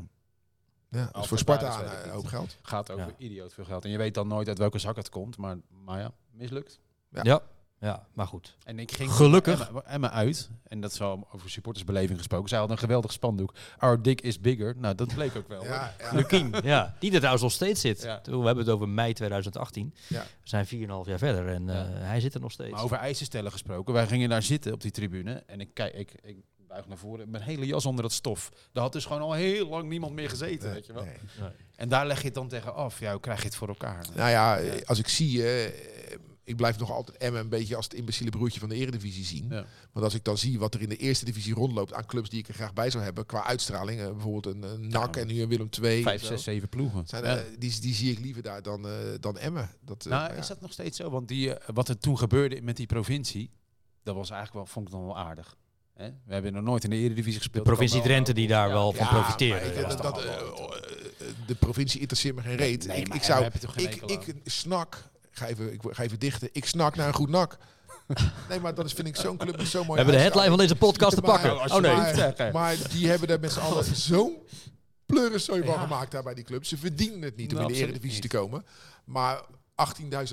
Ja, Als voor Sparta een eh, hoop geld. gaat over Ja. idioot veel geld. En je weet dan nooit uit welke zak het komt. Maar, maar ja, mislukt. Ja. Ja. Ja, maar goed. En ik ging Gelukkig. Emma, Emma uit. En dat is wel over supportersbeleving gesproken. Zij had een geweldig spandoek. Our dick is bigger. Nou, dat bleek ook wel. Ja, ja. Lukien, ja. Die er trouwens nog steeds zit. Ja. We hebben het over mei 2018. Ja. We zijn 4,5 jaar verder en eh, hij zit er nog steeds. Maar over ijzerstellen gesproken. Wij gingen daar zitten op die tribune. En ik kijk, ik, ik buig naar voren. Mijn hele jas onder dat stof. Daar had dus gewoon al heel lang niemand meer gezeten. Nee, weet je wel. nee. En daar leg je het dan tegen af. Ja, hoe krijg je het voor elkaar? Nou ja, als ik zie, eh, ik blijf nog altijd Emmen een beetje als het imbeciele broertje van de eredivisie zien. Ja. Want als ik dan zie wat er in de eerste divisie rondloopt aan clubs die ik er graag bij zou hebben, qua uitstraling, eh, bijvoorbeeld een, een NAC en nu een Willem II. Vijf, zes, zeven ploegen. Zijn, Ja. eh, die, die zie ik liever daar dan, eh, dan Emmen. Dat, eh, Nou, is dat nog steeds zo? Want die, wat er toen gebeurde met die provincie, dat was eigenlijk wel, vond ik dan wel aardig. Hè? We hebben nog nooit in de Eredivisie de gespeeld. provincie kan wel, Drenthe die daar ja, wel van Ja, profiteren. maar ik, Ja. dat, de provincie interesseert me geen reet. Nee, ik, ik zou, ik, ik snak, ga even, ik ga even dichten, ik snak naar een goed nak. nee, maar dat is, vind ik zo'n club met zo'n We mooi hebben de headline van deze podcast te Maar- pakken. als Oh nee. maar, maar die hebben er met z'n allen zo'n pleurensooi van gemaakt daar bij die club. Ze verdienen het niet om Nou, in de Eredivisie niet. te komen. Maar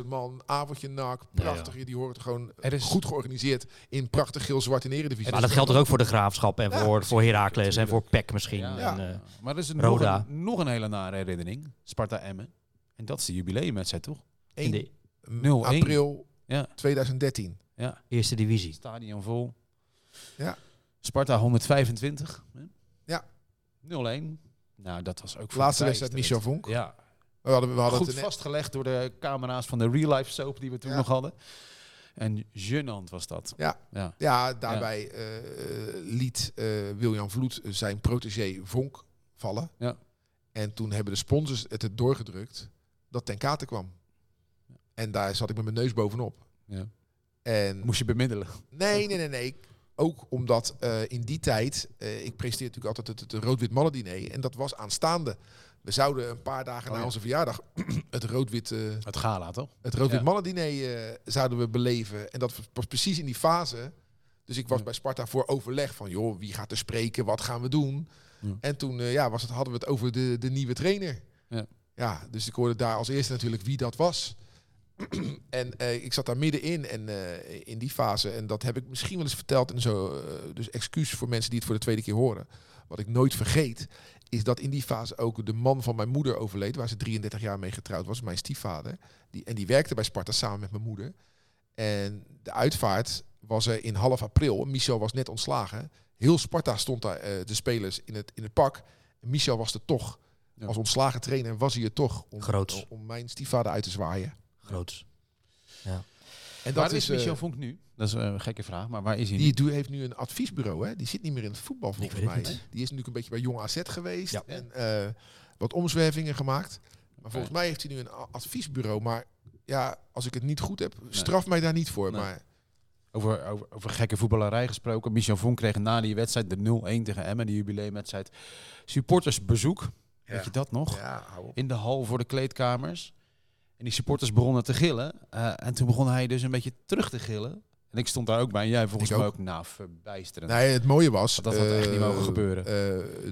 18.000 man, avondje nak, Ja, prachtig. Die horen het gewoon Er is- goed georganiseerd in prachtig geel-zwart in de Eredivisie. Maar dat geldt toch ook voor de Graafschap en Ja, voor, voor Heracles en voor PEC misschien. En, eh, Maar er is een, nog, Roda. een, nog een hele nare herinnering. Sparta Emmen. En dat is de jubileumwedstrijd, toch? In 1 de 0-1. april Ja. 2013. Ja, eerste divisie. stadion vol. Ja. Sparta 125. hè? Ja. 0-1. Nou, dat was ook Laatste wedstrijd. Michel Vonk. Ja, We hadden, we hadden goed het vastgelegd door de camera's van de real life soap die we toen Ja. nog hadden. En gênant was dat. Ja. ja. Ja, daarbij eh, liet eh, William Vloed zijn protégé Vonk vallen. Ja. En toen hebben de sponsors het doorgedrukt dat ten kate kwam. En daar zat ik met mijn neus bovenop. Ja. En Moest je bemiddelen. nee, nee, nee, nee. Ook omdat eh, in die tijd, eh, ik presenteer natuurlijk altijd het, het rood-wit mannen diner. En dat was aanstaande. We zouden een paar dagen Oh, na ja. onze verjaardag het rood-wit eh, Het gala, toch? het rood-wit Ja. mannen diner zouden we beleven. En dat was precies in die fase. Dus ik was Ja. bij Sparta voor overleg van, joh, wie gaat er spreken? Wat gaan we doen? En toen ja, was het, hadden we het over de, de nieuwe trainer. Ja. ja, dus ik hoorde daar als eerste natuurlijk wie dat was. en eh, ik zat daar middenin en eh, in die fase. En dat heb ik misschien wel eens verteld. En zo, eh, dus excuus voor mensen die het voor de tweede keer horen. Wat ik nooit vergeet, is dat in die fase ook de man van mijn moeder overleed. Waar ze 33 jaar mee getrouwd was, mijn stiefvader. Die, en die werkte bij Sparta samen met mijn moeder. En de uitvaart was er in half april. Michel was net ontslagen. Heel Sparta stond daar, de spelers, in het, in het pak. En Michel was er toch. Ja. Als ontslagen trainer was hij er toch. Om, om mijn stiefvader uit te zwaaien. Groots. En Waar dat is is, Michel eh, Vonk nu? Dat is een gekke vraag, maar waar is hij nu? die doe- heeft nu een adviesbureau. Hè? Die zit niet meer in het voetbal volgens mij. niet. Die is natuurlijk een beetje bij Jong AZ geweest. Ja. En eh, wat omzwervingen gemaakt. Maar volgens mij heeft hij nu een adviesbureau. Maar ja, als ik het niet goed heb, straf mij daar niet voor. Nee. Maar Over, over, over gekke voetballerij gesproken. Michel Vonk kreeg na die wedstrijd, de 0-1 tegen Emmen, die jubileumwedstrijd, supportersbezoek. Weet je dat nog? ja, hou op. In de hal voor de kleedkamers. En die supporters begonnen te gillen. Eh, en toen begon hij dus een beetje terug te gillen. En ik stond daar ook bij. En jij volgens Ik mij ook. ook. Nou, verbijsterend. Nee, het mooie was... Dat had echt niet mogen gebeuren. eh,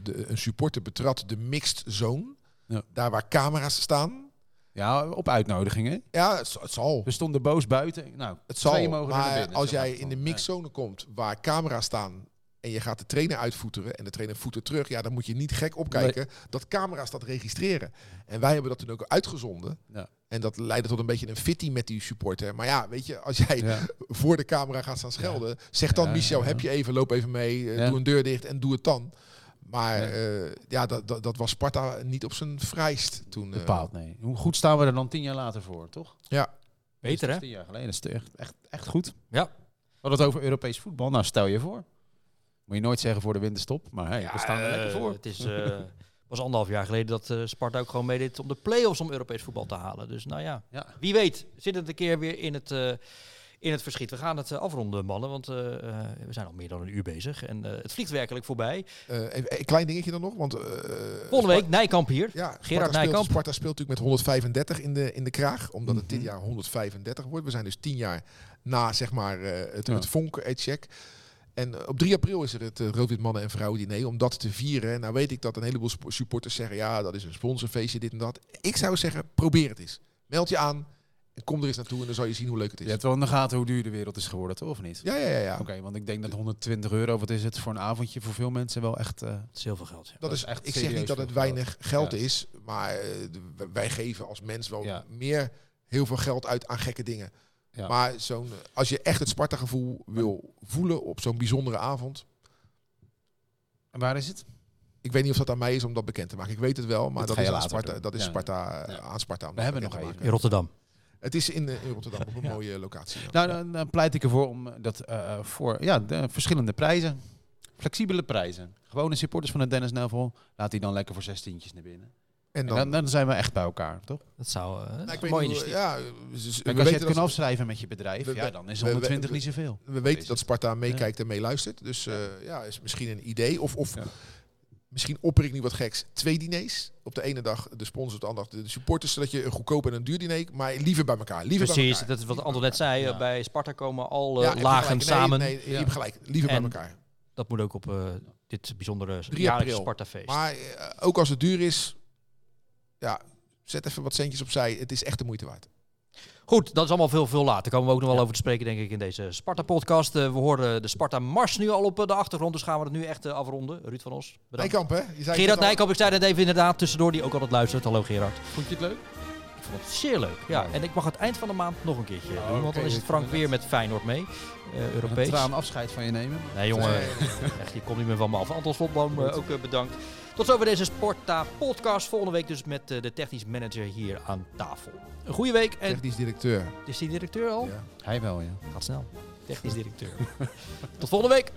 de, een supporter betrad de mixed zone. Ja. Daar waar camera's staan. Ja, op uitnodigingen. Ja, het, het zal. We stonden boos buiten. Nou, Het zal. mogen maar binnen. als jij in de mixzone komt waar camera's staan en je gaat de trainer uitvoeteren en de trainer voetert terug, ja, dan moet je niet gek opkijken dat camera's dat registreren. En wij hebben dat toen ook uitgezonden. Ja. En dat leidde tot een beetje een fitty met die supporter. Maar ja, weet je, als jij Ja. voor de camera gaat staan schelden, zeg dan Ja, Michel, ja, ja. heb je even, loop even mee, eh, Ja. doe een deur dicht en doe het dan. Maar Ja. ja, ja dat, dat, dat was Sparta niet op zijn vrijst toen. eh. Bepaald, nee. Hoe goed staan we er dan tien jaar later voor, toch? ja, Beter, hè? Tien jaar geleden. Is echt, echt, echt goed. Ja. We hadden het over Europees voetbal. Nou, stel je voor. Moet je nooit zeggen voor de winterstop. Maar hey, we Ja, staan er lekker eh, voor. Het is, eh, was anderhalf jaar geleden dat eh, Sparta ook gewoon meedeed om de play-offs om Europees voetbal te halen. Dus nou ja, Ja. wie weet zit het een keer weer in het, in het verschiet. We gaan het afronden, mannen, want we zijn al meer dan een uur bezig. En het vliegt werkelijk voorbij. even, een klein dingetje dan nog, want Volgende week Nijkamp hier. Ja, Sparta Gerard speelt, Nijkamp. Sparta speelt natuurlijk met 135 in de, in de kraag, omdat het dit Mhm. jaar 135 wordt. We zijn dus tien jaar na zeg maar, het, Ja. het Vonk-check. En eh, op 3 april is er het uh, Rood-Wit Mannen- en Vrouwen-diner om dat te vieren. Nou weet ik dat een heleboel supporters zeggen, ja, dat is een sponsorfeestje, dit en dat. Ik zou zeggen, probeer het eens. Meld je aan en kom er eens naartoe en dan zal je zien hoe leuk het Je is. hebt wel in de gaten hoe duur de wereld is geworden, toch? Of niet? Ja, ja, ja. ja. Oké, want ik denk dat 120 euro, wat is het voor een avondje voor veel mensen wel echt... eh, Dat is heel veel geld. ja. Dat Dat is echt. Ik zeg niet dat het weinig geld Ja. is, maar eh, wij geven als mens wel Ja. meer heel veel geld uit aan gekke dingen. Ja. Maar zo'n, als je echt het Sparta-gevoel wil voelen op zo'n bijzondere avond, En waar is het? ik weet niet of dat aan mij is om dat bekend te maken. Ik weet het wel, maar Dat is, aan Sparta, dat is Ja. Sparta Ja. aan Sparta. om We dat hebben nog te In. Rotterdam. Het is in, eh, in Rotterdam op een Ja. mooie locatie. ja. Nou, dan, dan pleit ik ervoor om dat eh, voor ja, de verschillende prijzen, flexibele prijzen. Gewone supporters van de Dennis Neville, laat die dan lekker voor zestientjes naar binnen. En En dan, zijn we echt bij elkaar, toch? Dat zou eh, nou, ik een mooi initiatief. ja, dus- we als je weten het kunt afschrijven met je bedrijf, we- ja, dan is we- 120 we- niet zoveel. We weten dat. Sparta meekijkt en meeluistert. Dus eh, ja, is misschien een idee. Of, of Ja. misschien opper ik nu wat geks. Twee diners. Op de ene dag de sponsor, op de andere dag de supporters. Zodat je een goedkoop en een duur diner... Maar liever bij elkaar. Liever bij Precies, elkaar. dat is wat bij net zei. Ja. eh, Bij Sparta komen al lagen. Nee, samen. Nee, je Ja. hebt gelijk. Liever En- bij elkaar. Dat moet ook op eh, dit bijzondere 3 jaarlijkse. Sparta-feest. Maar ook als het duur is... Ja, zet even wat centjes opzij. Het is echt de moeite waard. Goed, dat is allemaal veel, veel later. Daar komen we ook nog wel over te spreken, denk ik, in deze Sparta-podcast. Eh, we horen de Sparta-mars nu al op eh, de achtergrond, dus gaan we het nu echt eh, afronden. Ruud van Os, bedankt. Nijkamp, hè? Je zei Gerard. Nijkamp, ik zei net even inderdaad tussendoor, die ook altijd luistert. Hallo Gerard. Vond je het leuk? Ik vond het zeer leuk. Ja, en ik mag het eind van de maand nog een keertje doen, want dan is het ik Frank weer met Feyenoord mee. eh, Een Europees. traan afscheid van je nemen. Nee jongen, echt, je komt niet meer van me af. Anton Slotboom ook bedankt. Tot zover deze Sporta podcast. Volgende week dus met eh, de technisch manager hier aan tafel. Een goede week. En Technisch directeur. is die directeur al? Ja. Hij wel, ja. Gaat snel. Technisch directeur. Tot volgende week.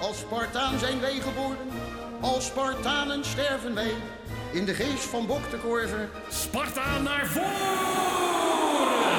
Als Spartaan zijn wij geboren, als Spartanen sterven wij. In de geest van Bok de Korver Sparta naar voren!